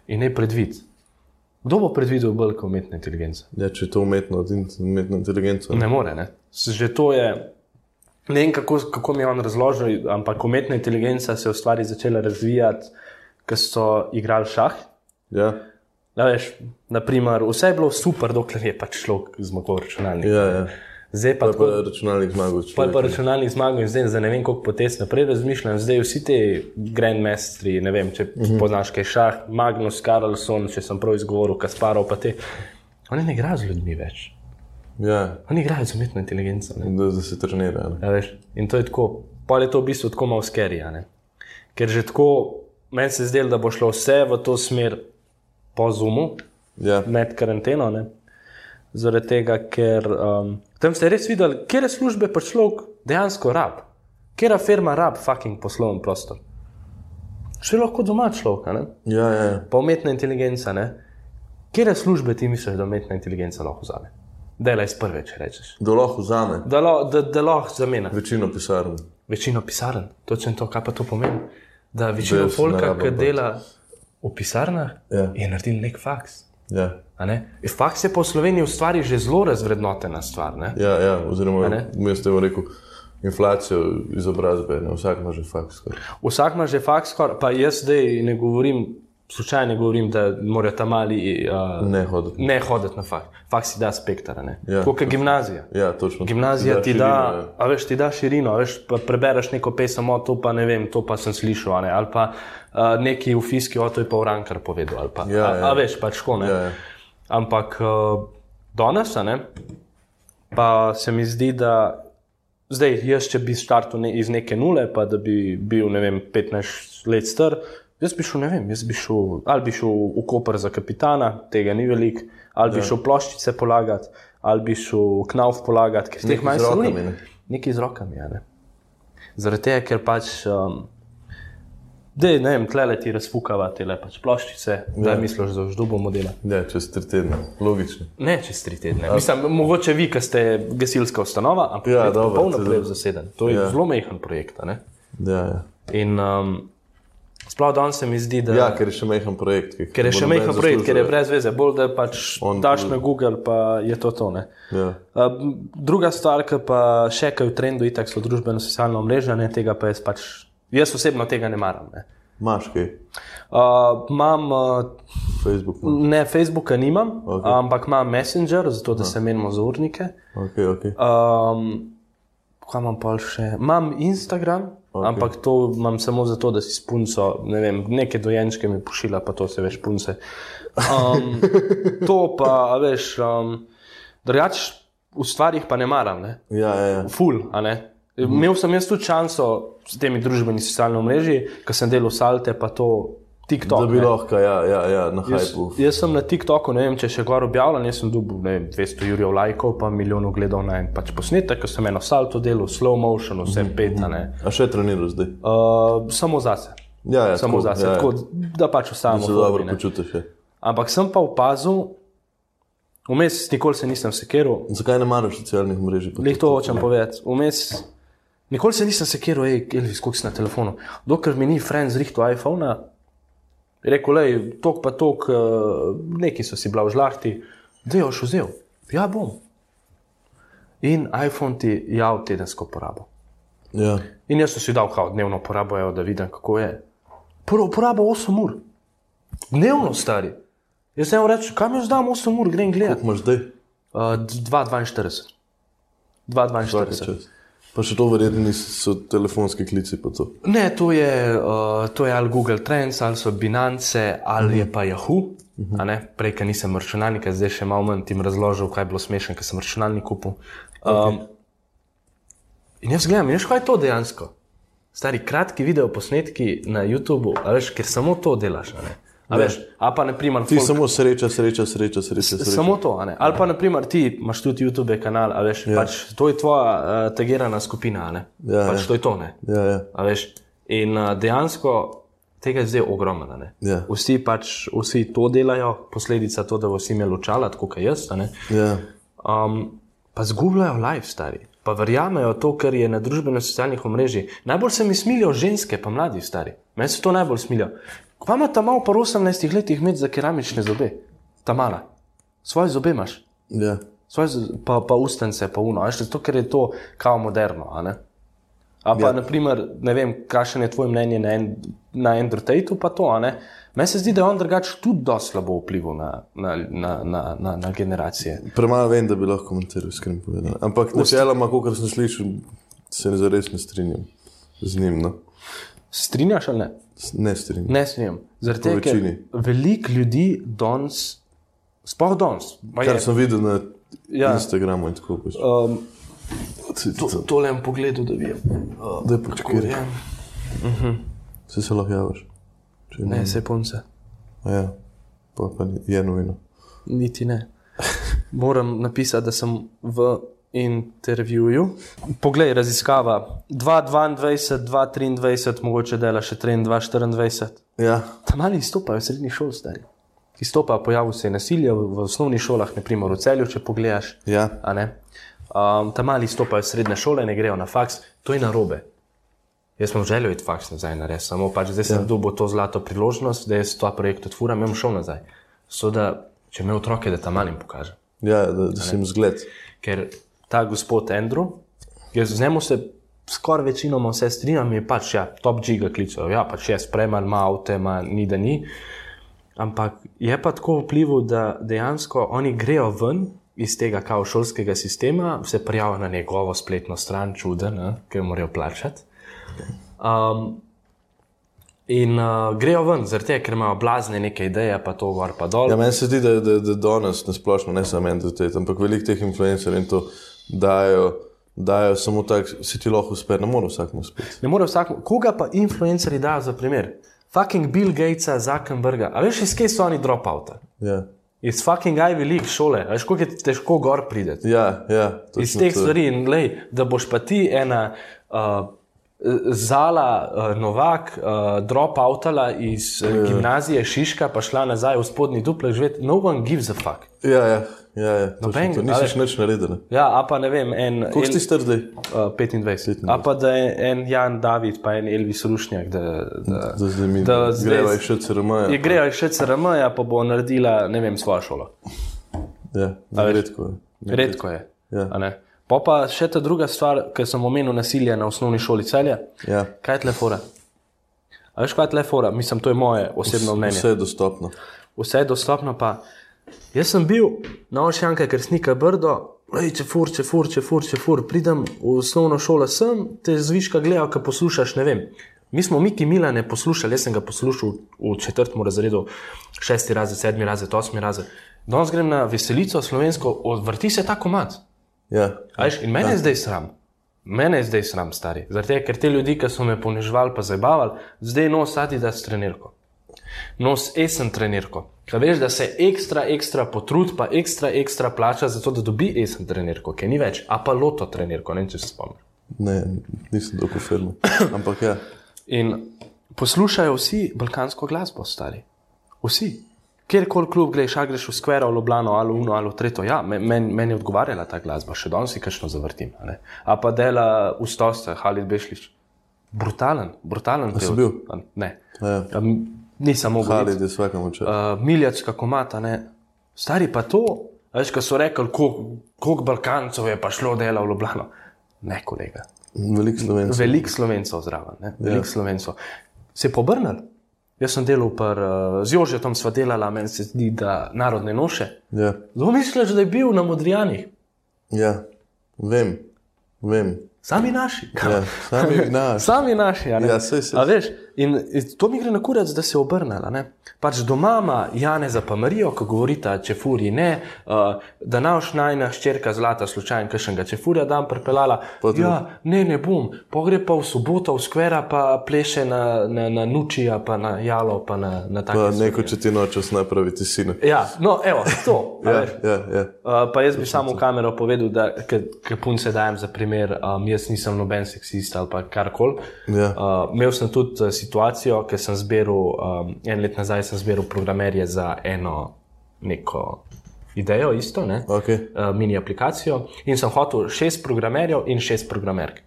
Speaker 2: in naj predvidi. Kdo bo predvidel bolj kot umetna inteligenca?
Speaker 1: ja, če je to umetno, umetno inteligenco.
Speaker 2: Ne more. Ne? Že to je. Ne vem, kako, kako mi je on razložil, ampak umetna inteligenca se je v stvari začela razvijati, ko so igrali šah.
Speaker 1: Ja,
Speaker 2: Da, veš, naprimer, vse je bilo super, dokler je pač človek zmagal računalnik.
Speaker 1: ja, ja.
Speaker 2: Zdaj pa, tako,
Speaker 1: pa računalnik zmagal.
Speaker 2: Pa je pa računalnik zmagal in zdaj za ne vem koliko potez naprej razmišljam. Zdaj vsi ti grandmastri, ne vem, če mm -hmm. poznaš kaj šah, Magnus Carlson, če sem prav izgovoril, Kasparov, pa te. Oni ne igrajo z ljudmi več,
Speaker 1: Ja,
Speaker 2: oni igrajo z umetno inteligenco. ne.
Speaker 1: da, da se trenira. ne.
Speaker 2: Ja, veš, in to je tako, pa je to v bistvu tako malo skerija. Ker že tako, meni se zdi, da bo šlo vse v to smer po zumu,
Speaker 1: Ja,
Speaker 2: med karanteno. Ne? Zaradi tega, ker um, tam ste res videli, kje službe pa človek dejansko rab, kje firma rab fucking poslovni prostor. Še lahko doma človek,
Speaker 1: ja, ja.
Speaker 2: pa umetna inteligenca. Kje službe ti misliš, da umetna inteligenca lahko vzame? Delaj iz prve, če rečeš.
Speaker 1: Da lahko vzame
Speaker 2: Da, lo- da, da lahko zamena.
Speaker 1: večino pisarn.
Speaker 2: Večino pisarn, točno to, kaj pa to pomeni. Da
Speaker 1: ne
Speaker 2: folka, ki
Speaker 1: pač.
Speaker 2: dela v pisarnah,
Speaker 1: Ja.
Speaker 2: je naredil nek faks.
Speaker 1: Ja,
Speaker 2: ne? E, Faks je v Sloveniji v stvari že zelo razvrednotena stvar. Ne?
Speaker 1: ja, ja. oziroma, jaz te bom rekel, inflacijo izobrazbe, ne vsak ima že faks. skoraj.
Speaker 2: Vsak ima že faks, skoraj- pa jaz zdaj ne govorim slučajno govorim, da morajo tam mali uh,
Speaker 1: Ne hoditi.
Speaker 2: ne hoditi na faks. Faks ti da spektar.
Speaker 1: Ja,
Speaker 2: kot gimnazija.
Speaker 1: Ja, točno.
Speaker 2: Gimnazija ti da,
Speaker 1: širino, ja.
Speaker 2: a veš, ti da širino, veš, pa prebereš neko pesem, o to pa ne vem, to pa sem slišal, ali pa uh, neki v fiski, o to je pa Urankar povedal, ali pa,
Speaker 1: Ja,
Speaker 2: a,
Speaker 1: ja.
Speaker 2: a veš, pač tako, ne.
Speaker 1: Ja, ja.
Speaker 2: Ampak uh, danes, ne, pa se mi zdi, da zdaj, jaz, če bi startal ne, iz neke nule, pa da bi bil, ne vem, 15 let star, jaz bi šel, ne vem, jaz bi šel, ali bi šel v Koper za kapitana, tega ni veliko, ali bi ja. šel ploščice polagati, ali bi šel knauf polagati, ker teh manj
Speaker 1: rokami, ne?
Speaker 2: Nekaj z rokami, ja, ne. Zaradi tega, ker pač. Um, Dej, ne vem, tle ti razfukava te le pač ploščice, da misliš, da už bomo delati.
Speaker 1: Ja, čez tri tedne, logično.
Speaker 2: Ne čez tri tedne. Mislim, mogoče vi, ki ste gasilska ustanova, ampak
Speaker 1: Ja,
Speaker 2: ja,
Speaker 1: dobro,
Speaker 2: polno
Speaker 1: to-
Speaker 2: prej zaseden. To je
Speaker 1: Ja.
Speaker 2: ja. zelo mehen projekt. a ne.
Speaker 1: Ja, ja.
Speaker 2: In um, sploh danes se mi zdi, da
Speaker 1: ja, ker je še mehen projekt. ki-
Speaker 2: ker je še mehen projekt, ker je
Speaker 1: zaslužil.
Speaker 2: brez veze, bolj da pač
Speaker 1: On
Speaker 2: daš na Google, pa je to to.
Speaker 1: Ja.
Speaker 2: Uh, druga stvar, ki pa še kaj v trendu, itak so družbeno socialno mreža, ne, tega pa jaz pač, jaz osebno tega ne maram. Ne.
Speaker 1: Imaš kaj,
Speaker 2: Uh, imam, uh,
Speaker 1: Facebook. no.
Speaker 2: ne, Facebooka nimam,
Speaker 1: Ok.
Speaker 2: okay. ampak imam Messenger, zato da se menimo za urnike.
Speaker 1: Okay, okay.
Speaker 2: Um, kaj imam pa še? Imam Instagram. Okay. ampak to imam samo zato, da si s punco, ne vem, neke dojenčke mi pošila, pa to se veš punce. Um, to pa, veš, um, drugač v stvarih pa ne maram, ne?
Speaker 1: Ja, ja, ja.
Speaker 2: Ful, a ne. Imel sem jaz tudi šanso s temi družbenimi socialnimi mreži, ko sem delal salte, pa to TikTok.
Speaker 1: Da bi
Speaker 2: ne.
Speaker 1: lahko, ja, ja, ja na
Speaker 2: Jaz,
Speaker 1: hajpu.
Speaker 2: jaz sem na TikToku, ne vem, če še gor objavljen, jaz sem dobil ne vem, 200 jurjev lajkov, pa milijon ogledov na en pač posnetek, ko sem eno salto delal, slow motion, vse peta. Ne.
Speaker 1: A še treniraš zdaj?
Speaker 2: Uh, samo zase.
Speaker 1: Ja, ja,
Speaker 2: Samo zase,
Speaker 1: ja, ja.
Speaker 2: tako da pač ostajamo.
Speaker 1: Se dobro počutiš. Ja.
Speaker 2: Ampak sem pa opazil, vmes nikoli se nisem sekiral,
Speaker 1: Zakaj ne maraš socialnih mrež?
Speaker 2: Lej to hočem povedati. Vmes, nikoli se nisem sekiral, hej, Elvis, koliko si na telefonu. Dokler mi ni friend zrihtel iPhona, je rekel, hej, tok pa tok, uh, neki so si bila v žlahti, da je už vzel. Ja, bom. In iPhone ti jav tedensko porabo.
Speaker 1: Ja.
Speaker 2: In jaz sem si dal kao dnevno porabo, evo, da vidim, kako je. Prvo porabo 8 ur. Dnevno stari. Jaz sem rekel, kam jaz dam 8 ur, grem gledat.
Speaker 1: Koliko imaš zdaj?
Speaker 2: Uh, 2,42.
Speaker 1: Vsake
Speaker 2: 2,42.
Speaker 1: Pa še to verjetno niso telefonski klici. pa to.
Speaker 2: Ne, to je, uh, to je ali Google Trends, ali so Binance, ali uh -huh. je pa Yahoo. Uh -huh. Prej, ker nisem računalnik, zdaj še malo manj ti razložil, kaj je bilo smešno, ker sem računalnik kupil. Um, okay. In jaz gledam, in veš, kaj je to dejansko? Stari kratki video posnetki na YouTubu, a veš, ker samo to delaš. A, ne? A veš, a pa naprimer,
Speaker 1: Ti
Speaker 2: folk-
Speaker 1: samo sreča, sreča, sreča, sreča. sreča.
Speaker 2: Samo to, ne? ali pa naprimer ti imaš tudi YouTube kanal, a veš, ja. pač, to je tvoja uh, tagirana skupina, a ne?
Speaker 1: Ja,
Speaker 2: pač
Speaker 1: ja.
Speaker 2: to je to, ne.
Speaker 1: Ja, ja.
Speaker 2: A veš, in uh, dejansko tega je zdaj ogromno. ne.
Speaker 1: Ja.
Speaker 2: Vsi pač vsi to delajo, posledica to, da bo vsi imeli očala, tako kot jaz. ne.
Speaker 1: ja.
Speaker 2: Um, pa zgubljajo life stari. Pa verjamejo to, kar je na družbeno-socialnih omrežjih. Najbolj se mi smilijo ženske, pa mladi stari. Meni se to najbolj smilijo. Kva ima ta malo po 18 letih imeti za keramične zobe? Ta mala. Svoje zobe imaš,
Speaker 1: ja.
Speaker 2: svoje, pa, pa ustence, pa uno. Veš, zato, ker je to kao moderno. a ne? A pa,
Speaker 1: Ja.
Speaker 2: naprimer, ne vem, kakšno je tvoje mnenje na, en, na Andrew Tateu, pa to. a ne. Meni se zdi, da je on drugače tudi dosti slabo vplival na, na, na, na, na, na generacije.
Speaker 1: Premalo vem, da bi lahko komentiral, iskreno povedano. Ampak načeloma, kot sem slišal, se ne zares ne strinjam z njim. No?
Speaker 2: Strinjaš ali ne?
Speaker 1: Ne strinjam.
Speaker 2: Ne smem. Zaradi tega, ker veliko ljudi danes, sploh danes,
Speaker 1: Kar
Speaker 2: je,
Speaker 1: sem videl na
Speaker 2: Ja.
Speaker 1: Instagramu in tako. Pač.
Speaker 2: um,
Speaker 1: To,
Speaker 2: to, tole en pogled, da vidim. Uh,
Speaker 1: Da je počakaj,
Speaker 2: ja.
Speaker 1: se se lahko javiš. Če
Speaker 2: Ne, se punce.
Speaker 1: Ja, pa, pa je nujno.
Speaker 2: Niti ne. Moram napisati, da sem v intervjuju. Poglej, raziskava 2022, 2023, mogoče dela še 23, 24.
Speaker 1: Ja,
Speaker 2: Tam mali izstopajo srednji šoli, stari. Izstopa, pojavil se je nasilje v, v osnovnih šolah, naprimer v celju, če pogledaš.
Speaker 1: ja.
Speaker 2: Um, tam mali stopajo iz srednje šole, ne grejo na faks, to je narobe. Jaz sem želel iti faks nazaj na res, samo pač zdaj sem ja. dobil to zlato priložnost, da jaz ta projekt odfuram in bom šel nazaj. So da, če me otroke, da tam malim pokažem.
Speaker 1: ja da, da sem zgled.
Speaker 2: Ker ta gospod Andrew, jaz z njim se skoraj večinoma vse strinjam, je pač ja, top giga klicev. Ja, pač je spreman, ima avto, ima ni da ni. ampak je pa tako vplival, da dejansko oni grejo ven iz tega kao šolskega sistema, se prijavijo na njegovo spletno stran, čuden, ne, ker morajo plačati. Um, in uh, grejo ven, tega, ker imajo blazne neke ideje, pa to gor pa dol.
Speaker 1: Ja, meni se zdi, da, da, da danes, na splošno, ne samo entitet, ampak veliko teh influencerjev in to dajo, dajo samo tako, si ti lahko uspe, ne more vsakmu uspeti.
Speaker 2: Ne more vsak, koga pa influencerji dajo za primer? Fucking Bill Gatesa, Zuckerberga. A veš, iz kje so oni dropouta?
Speaker 1: Ja,
Speaker 2: Iz fucking Ivy League šole. A veš, koliko je težko gor prideti.
Speaker 1: ja, ja
Speaker 2: Iz
Speaker 1: točno
Speaker 2: teh stvari in lej, da boš pa ti ena. Uh, Zala uh, Novak, uh, dropoutala iz uh, gimnazije Šiška, pa šla nazaj v spodnji duplek živeti. No one gives a fuck.
Speaker 1: Ja, ja, ja, ja
Speaker 2: Noben-
Speaker 1: to. nisi še nič naredil.
Speaker 2: Ja, a pa ne vem, en-
Speaker 1: si star zdaj?
Speaker 2: Uh, 25. A pa da je en Jan David, pa en Elvis Rušnjak, da, da,
Speaker 1: Da zdaj mi
Speaker 2: da zdaj-
Speaker 1: greva še CRM.
Speaker 2: je grejo še CRM, ja, pa bo naredila, ne vem, svojo šolo.
Speaker 1: Ja, redko je.
Speaker 2: Redko je.
Speaker 1: Ja.
Speaker 2: Pa pa še ta druga stvar, ki sem omenil nasilje na osnovni šoli celja.
Speaker 1: Ja.
Speaker 2: Kaj je tlefora? A veš, kaj je tlefora? Mislim, to je moje osebno mnenje.
Speaker 1: Vse je dostopno.
Speaker 2: vse je dostopno. Pa. Jaz sem bil na Ošjanka, ker snika brdo, Ej, če fur, če fur, če fur, če fur, pridem v osnovno šolo sem, te zviška gledal, ki poslušaš, ne vem. Mi smo Miki Milane poslušali, jaz sem ga poslušal v četrtem razredu, šesti razred, sedmi razred, osmi razred. Danes grem na veselico slovensko, odvrti se ta komat.
Speaker 1: Ja.
Speaker 2: A Veš, in mene je zdaj sram. Mene je zdaj sram, stari. Tega, ker te ljudi, ki so me ponižvali, pa zabavali, zdaj nos Adidas trenirko. Nos esen trenirko. Kaj veš, da se ekstra, ekstra potrud, pa ekstra, ekstra plača za to, da dobi esen trenirko, ki ni več, a pa loto trenirko, ne vem, če se spomniš.
Speaker 1: Ne, nisem dolgo filmu. Ampak ja.
Speaker 2: In poslušajo vsi balkansko glasbo, stari. Vsi. Kjerkoli klub greš, a greš v Skvero, v Ljubljano, ali v Uno, ali v Tretjo, ja, me- meni men je odgovarjala ta glasba, še danes si kakšno zavrtim. a. A pa dela ustosta, Halid Bešlič. Brutalen, brutalen.
Speaker 1: si
Speaker 2: pevec.
Speaker 1: bil?
Speaker 2: Ne.
Speaker 1: Ja.
Speaker 2: Nisem mogel.
Speaker 1: Halid je vsakemu čas.
Speaker 2: Uh, Miljacka komata, ne. Stari pa to, veš, ko so rekli, koliko kolik Balkancev je pa šlo dela v Ljubljano. Ne, kolega.
Speaker 1: Veliko slovencev.
Speaker 2: Veliko slovencev zraven, ne? veliko ja. slovencev. Se je pobrnil. Jaz sem delal par, uh, z Jožetom, sva delala, meni se zdi, da narodne noše.
Speaker 1: Ja.
Speaker 2: Kdo misliš, da je bil na Modrijanih?
Speaker 1: ja, vem, vem.
Speaker 2: Sami naši.
Speaker 1: Ja. Sami naš.
Speaker 2: Sami naši. a ne?
Speaker 1: Ja, saj, saj.
Speaker 2: A veš, in in to mi gre na kurec, da se je obrnila. ne. Pač doma ima Janeza pa Marijo, ko govorita, če furi ne, uh, da naš najna ščerka zlata slučajno kakšnega čefurja dan prepeljala.
Speaker 1: Pa tudi-
Speaker 2: Ja, ne, ne bom, pogre pa v soboto v skvera, pa pleše na, na, na Nučija, pa na Jalo, pa na, na
Speaker 1: Pa
Speaker 2: stvari.
Speaker 1: neko, če ti nočeš napraviti sine.
Speaker 2: Ja, no, evo, to.
Speaker 1: Ja,
Speaker 2: veš.
Speaker 1: ja, ja.
Speaker 2: Uh, pa jaz bi samo v kamero povedal, da ker punce dajem za primer, um, jaz nisem noben seksist ali pa karkoli.
Speaker 1: Ja.
Speaker 2: Uh, imel sem tudi situacijo, ker sem zbiral, um, en let nazaj sem zbiral programerje za eno neko idejo, isto, ne?
Speaker 1: Okay.
Speaker 2: uh, mini aplikacijo in sem hotel šest programerjev in šest programerk.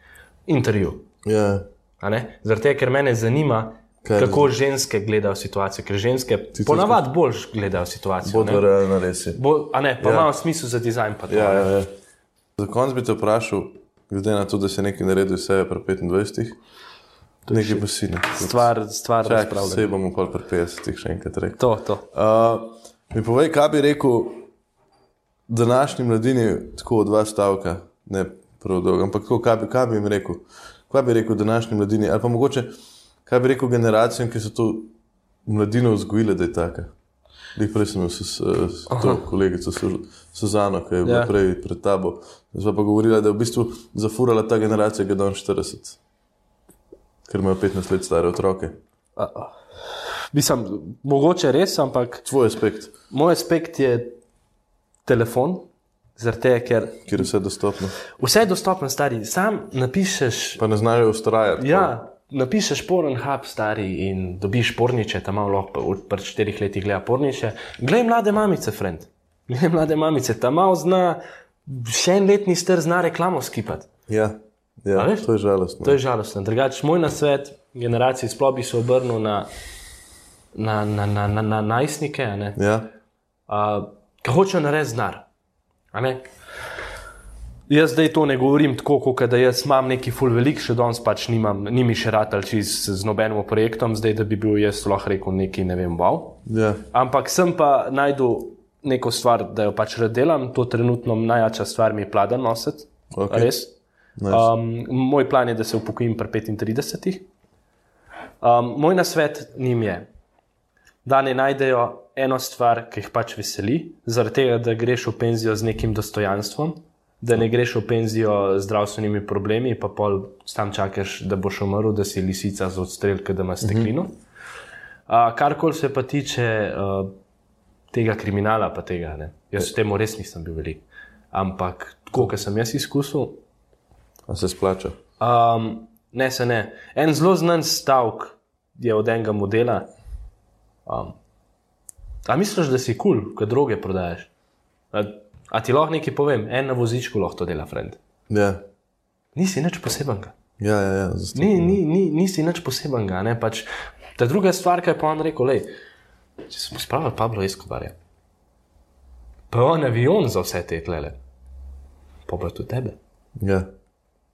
Speaker 2: Intervju.
Speaker 1: Ja.
Speaker 2: a ne? Zaradi tega, ker mene zanima,
Speaker 1: Kaj
Speaker 2: kako ženske gledajo situacijo, ker ženske ponavadi bolj gledajo situacijo.
Speaker 1: Bo to realno res. je.
Speaker 2: Bo, a ne, pa
Speaker 1: Ja.
Speaker 2: ja. ima smisel za dizajn. pa to,
Speaker 1: Ja, ja, ja. Za konec bi te vprašal, glede na to, da si nekaj naredil vse pri 25, nekaj pa si ne.
Speaker 2: Stvar, stvar
Speaker 1: Čak,
Speaker 2: razpravljanja.
Speaker 1: vse bomo pa pri 50 še enkrat rekli.
Speaker 2: To, to.
Speaker 1: Uh, mi povej, kaj bi rekel današnji mladini, tako dva stavka, ne prav dolgo, ampak tako, kaj, bi, kaj bi jim rekel? Kaj bi rekel današnji mladini, ali pa mogoče, kaj bi rekel generacijam, ki so to mladino vzgojile, da je taka? Lih prej sem imel s, s, s to kolegico Su- Suzano, ki je bila
Speaker 2: Ja.
Speaker 1: ja. prej pred tabo. Zdaj pa govorila, da je v bistvu zafurala ta generacija, ki je danes 40, ker imajo 15 let stare otroke.
Speaker 2: Mislim, mogoče res, ampak
Speaker 1: Tvoj aspekt,
Speaker 2: moj aspekt je telefon, zaradi tega, ker
Speaker 1: kjer je vse dostopno.
Speaker 2: vse je dostopno, stari. Sam napišeš.
Speaker 1: Pa ne znajo ustrajati.
Speaker 2: Ja, napišeš Pornhub, stari in dobiš porniče, tam malo lahko pred štirih letih gleda porniče. Glej mlade mamice, friend. Glej mlade mamice, tam malo zna, še en letni str zna reklamo skipati.
Speaker 1: Ja, ja to je žalostno.
Speaker 2: To je žalostno. Drugač, moj nasvet generaciji sploh bi se obrnil na, na, na, na, na, na najstnike,
Speaker 1: Ja,
Speaker 2: uh, ki hočejo narediti znar. Jaz zdaj to ne govorim tako, kot da jaz imam neki full velik, še danes pač nimam, ni mi še ratelj čez z nobenim projektom, zdaj da bi bil jaz lahko rekel neki, ne vem, wow.
Speaker 1: Ja.
Speaker 2: Ampak sem pa najdel neko stvar, da jo pač rad delam, to trenutno najjača stvar mi je pladen nositi.
Speaker 1: Ok.
Speaker 2: Res.
Speaker 1: Nice.
Speaker 2: Um, moj plan je, da se upokojim pri 35. Um, moj nasvet njim je, da ne najdejo eno stvar, ki jih pač veseli, zaradi tega, da greš v penzijo z nekim dostojanstvom, da ne greš v penzijo z zdravstvenimi problemi, pa pol tam čakaš, da boš umrl, da si lisica z odstrelke, da imaš steklino. Uh, Karkoli se pa tiče uh, tega kriminala, pa tega, ne. jaz v tem res nisem bil velik. Ampak, tako kot sem jaz izkusil,
Speaker 1: A se splača?
Speaker 2: Um, ne, se ne. En zelo znan stavek je od enega modela. Um, a misliš, da si kul, cool, ko droge prodajaš? A, a ti lahko nekaj povem, en na vozičku lahko to dela, friend.
Speaker 1: Ja,
Speaker 2: Nisi nič posebenega.
Speaker 1: ja, ja. ja.
Speaker 2: Ni, ni, ni, nisi nič posebenega. ne, Pač, ta druga stvar, ki je pa on rekel, lej, če smo spravili Pablo Escobarja, pa je on avion za vse te tlele, pa bo tudi tebe.
Speaker 1: Ja,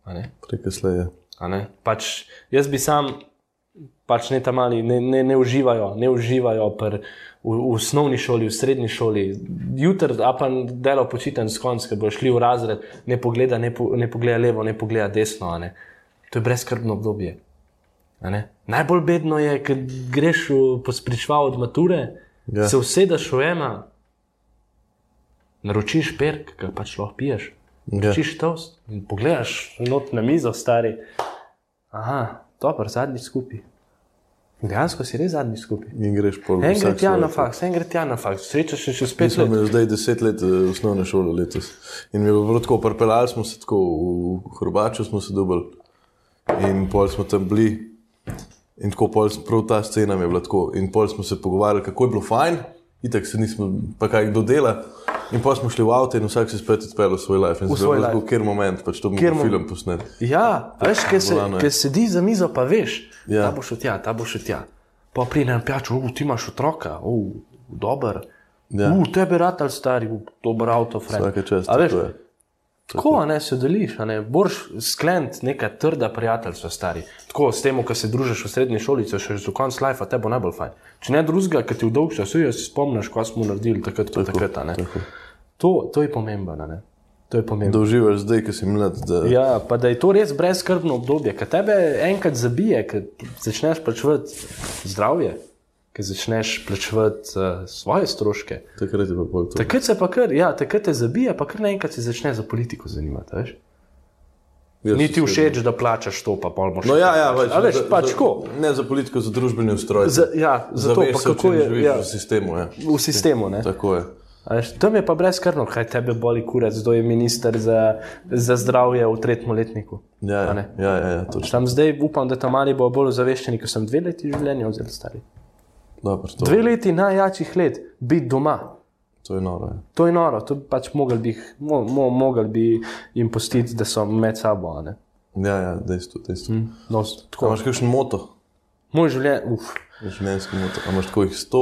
Speaker 2: a ne?
Speaker 1: preko slej je.
Speaker 2: A ne? Pač, jaz bi sam, pač ne tam mali, ne, ne, ne uživajo, ne uživajo pr, v, v osnovni šoli, v srednji šoli. Jutri, a pa delo počiten s konc, ki bo šli v razred, ne pogleda, ne, po, ne pogleda levo, ne pogleda desno. ne. To je brezkrbno obdobje. Najbolj bedno je, ker greš v pospričval od mature,
Speaker 1: Ja.
Speaker 2: ja. se usedeš v ema, naročiš perk, ki ga pač lahko piješ.
Speaker 1: Ja.
Speaker 2: Čiš toast in pogledaš not na mizo, stari. Aha, dobro, zadnji skupaj. Dejansko si res zadnji skupaj.
Speaker 1: In greš po
Speaker 2: En gre tja na faks, en gre tja na faks, srečaš še
Speaker 1: Mi
Speaker 2: spet.
Speaker 1: smo
Speaker 2: let.
Speaker 1: imeli zdaj deset let eh, osnovne šole letos. In mi je bilo tako, pripeljali smo se tako v Hrvačo, smo se dobili in pol smo tam bili. In tako pol, prav ta scena mi je bila tako. In pol smo se pogovarjali, kako je bilo fajn, itak se nismo, pa kaj kdo dela. In pa smo šli v avto in vsak si spet odpeljal svoj life. In
Speaker 2: svoj life.
Speaker 1: kjer moment, pač to bomo
Speaker 2: Kjer
Speaker 1: film posnet.
Speaker 2: Ja, veš, ker se, ker sedi za mizo, pa veš,
Speaker 1: Ja.
Speaker 2: ta bo šel tja, ta bo šel tja. Pa pride na pijačo, uh, ti imaš otroka, uh, dober.
Speaker 1: Ja.
Speaker 2: Uh, tebe ratelj stari, uh, dober avto, friend.
Speaker 1: Vsake čast,
Speaker 2: A veš,
Speaker 1: tako je.
Speaker 2: Tako, a ne se deliš, ne boš sklent neka trda prijateljstva, stari. Tako s tem, ko se družiš v srednji šoli, če še do konca life, te bo najbolj fajn. Če ne drugega, ki ti v dolg čas, se spomniš, kaj smo naredili takrat, pa takrat.
Speaker 1: tako.
Speaker 2: To, to je pomembno. ne. To je pomembno.
Speaker 1: Da uživaš zdaj, ki si mlad. Da,
Speaker 2: Ja, pa da je to res brezkrbno obdobje, ki tebe enkrat zabije, ker začneš plačevati zdravje, ker začneš plačevati uh, svoje stroške.
Speaker 1: Takrat je pa pol to.
Speaker 2: Takrat se pa kar, ja, takrat te zabije, pa kar naenkrat se začne za politiko zanimati. Veš?
Speaker 1: Jaz
Speaker 2: Ni ti všeč, da plačaš to, pa pol boš.
Speaker 1: No, ja, ja,
Speaker 2: A veš,
Speaker 1: za-
Speaker 2: pač
Speaker 1: za-
Speaker 2: tako.
Speaker 1: Ne za politiko, za družbeni ustroj.
Speaker 2: Za, ja, zato
Speaker 1: Zaveš
Speaker 2: pa
Speaker 1: se, o
Speaker 2: kako je ja,
Speaker 1: v sistemu. Ja.
Speaker 2: v sistemu. Ne?
Speaker 1: Tako je.
Speaker 2: Veš, tam je pa brezkrbno, kaj tebe boli kurec, kdo je minister za, za zdravje v tretjem letniku.
Speaker 1: Ja, ja, ja, ja, ja točno.
Speaker 2: Tam zdaj upam, da tam mali bo bolj ozaveščeni, ker sem dve leti življenja vzel stari.
Speaker 1: Dobro, to,
Speaker 2: Dve leti najjačih let, biti doma.
Speaker 1: to je noro. Ja.
Speaker 2: To je noro, to pač mogli bi, mo, mo, mogli bi jim pustiti, da so med sabo. ne.
Speaker 1: Ja, ja, dejstvo, dejstvo. Mm.
Speaker 2: No,
Speaker 1: imaš kakšen moto,
Speaker 2: moj življenje, uf.
Speaker 1: življenjski moto? Imaš tako jih sto?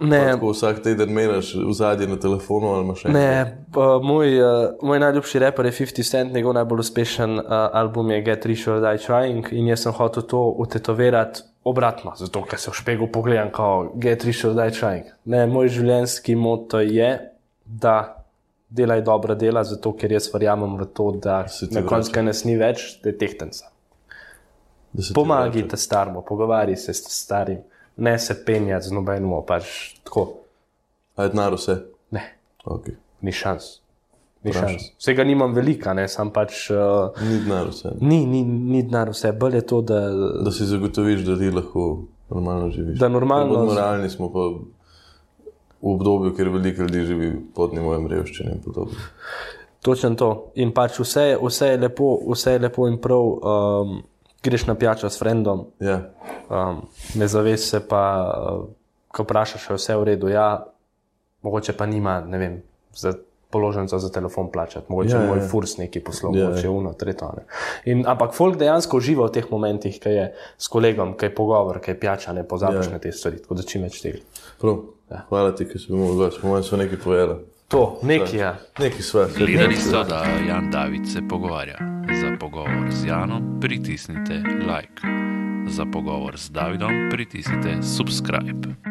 Speaker 2: Ne.
Speaker 1: Tako vsak teden meraš v zadnji na telefonu ali imaš še
Speaker 2: Ne, uh, moj, uh, moj najljubši raper je 50 Cent, njegov najbolj uspešen uh, album je Get Rich or Die Trying in jaz sem hotel to utetovirati obratno, zato ker se v špegu pogledam kot Get Rich or Die Trying. Ne, moj življenjski moto je, da delaj dobra dela, zato ker jaz verjamem v to, da na koncu, kaj nas ni več, da je tehtenca. Pomagaj te starmu, pogovarjaj se s starim, ne se penjati z nobenim, pač tako.
Speaker 1: A je denar vse?
Speaker 2: Ne,
Speaker 1: Okay.
Speaker 2: ni šans. Ni
Speaker 1: Vprašaj.
Speaker 2: šans. Vsega nimam velika, ne, sam pač. Uh,
Speaker 1: Ni denar vse.
Speaker 2: Ni, ni, ni denar vse, bolj je to, da,
Speaker 1: Da si zagotoviš, da ti lahko normalno živiš.
Speaker 2: Da normalno-
Speaker 1: bolj Moralni smo pa v obdobju, kjer veliko ljudi živi pod nivojem revščine in podobno.
Speaker 2: točno to. In pač vse, vse, je lepo, vse je lepo in prav, um, greš na pijačo s frendom,
Speaker 1: Ja,
Speaker 2: um, ne zaveš se pa, uh, ko vprašaš, če je vse v redu. Ja, mogoče pa nima, ne vem, za položnico za telefon plačati, mogoče
Speaker 1: Ja,
Speaker 2: ja,
Speaker 1: ja,
Speaker 2: moj
Speaker 1: ja.
Speaker 2: furs neki poslov,
Speaker 1: Ja,
Speaker 2: ja,
Speaker 1: ja.
Speaker 2: mogoče uno, tretjo. ne. In, ampak folk dejansko uživa v teh momentih, ki je s kolegom, ki je pogovor, ki je pijača, ne pozabiš
Speaker 1: Ja.
Speaker 2: ja. na te stvari, tako da čim več tega.
Speaker 1: Ja. Hvala ti, ker si moj gost. Po mojem so nekaj povedali.
Speaker 2: To, nekaj je.
Speaker 1: Neki sva.
Speaker 4: Gledali so, da Jan David se pogovarja. Pogovor z Janom pritisnite like. Za pogovor z Davidom pritisnite subscribe.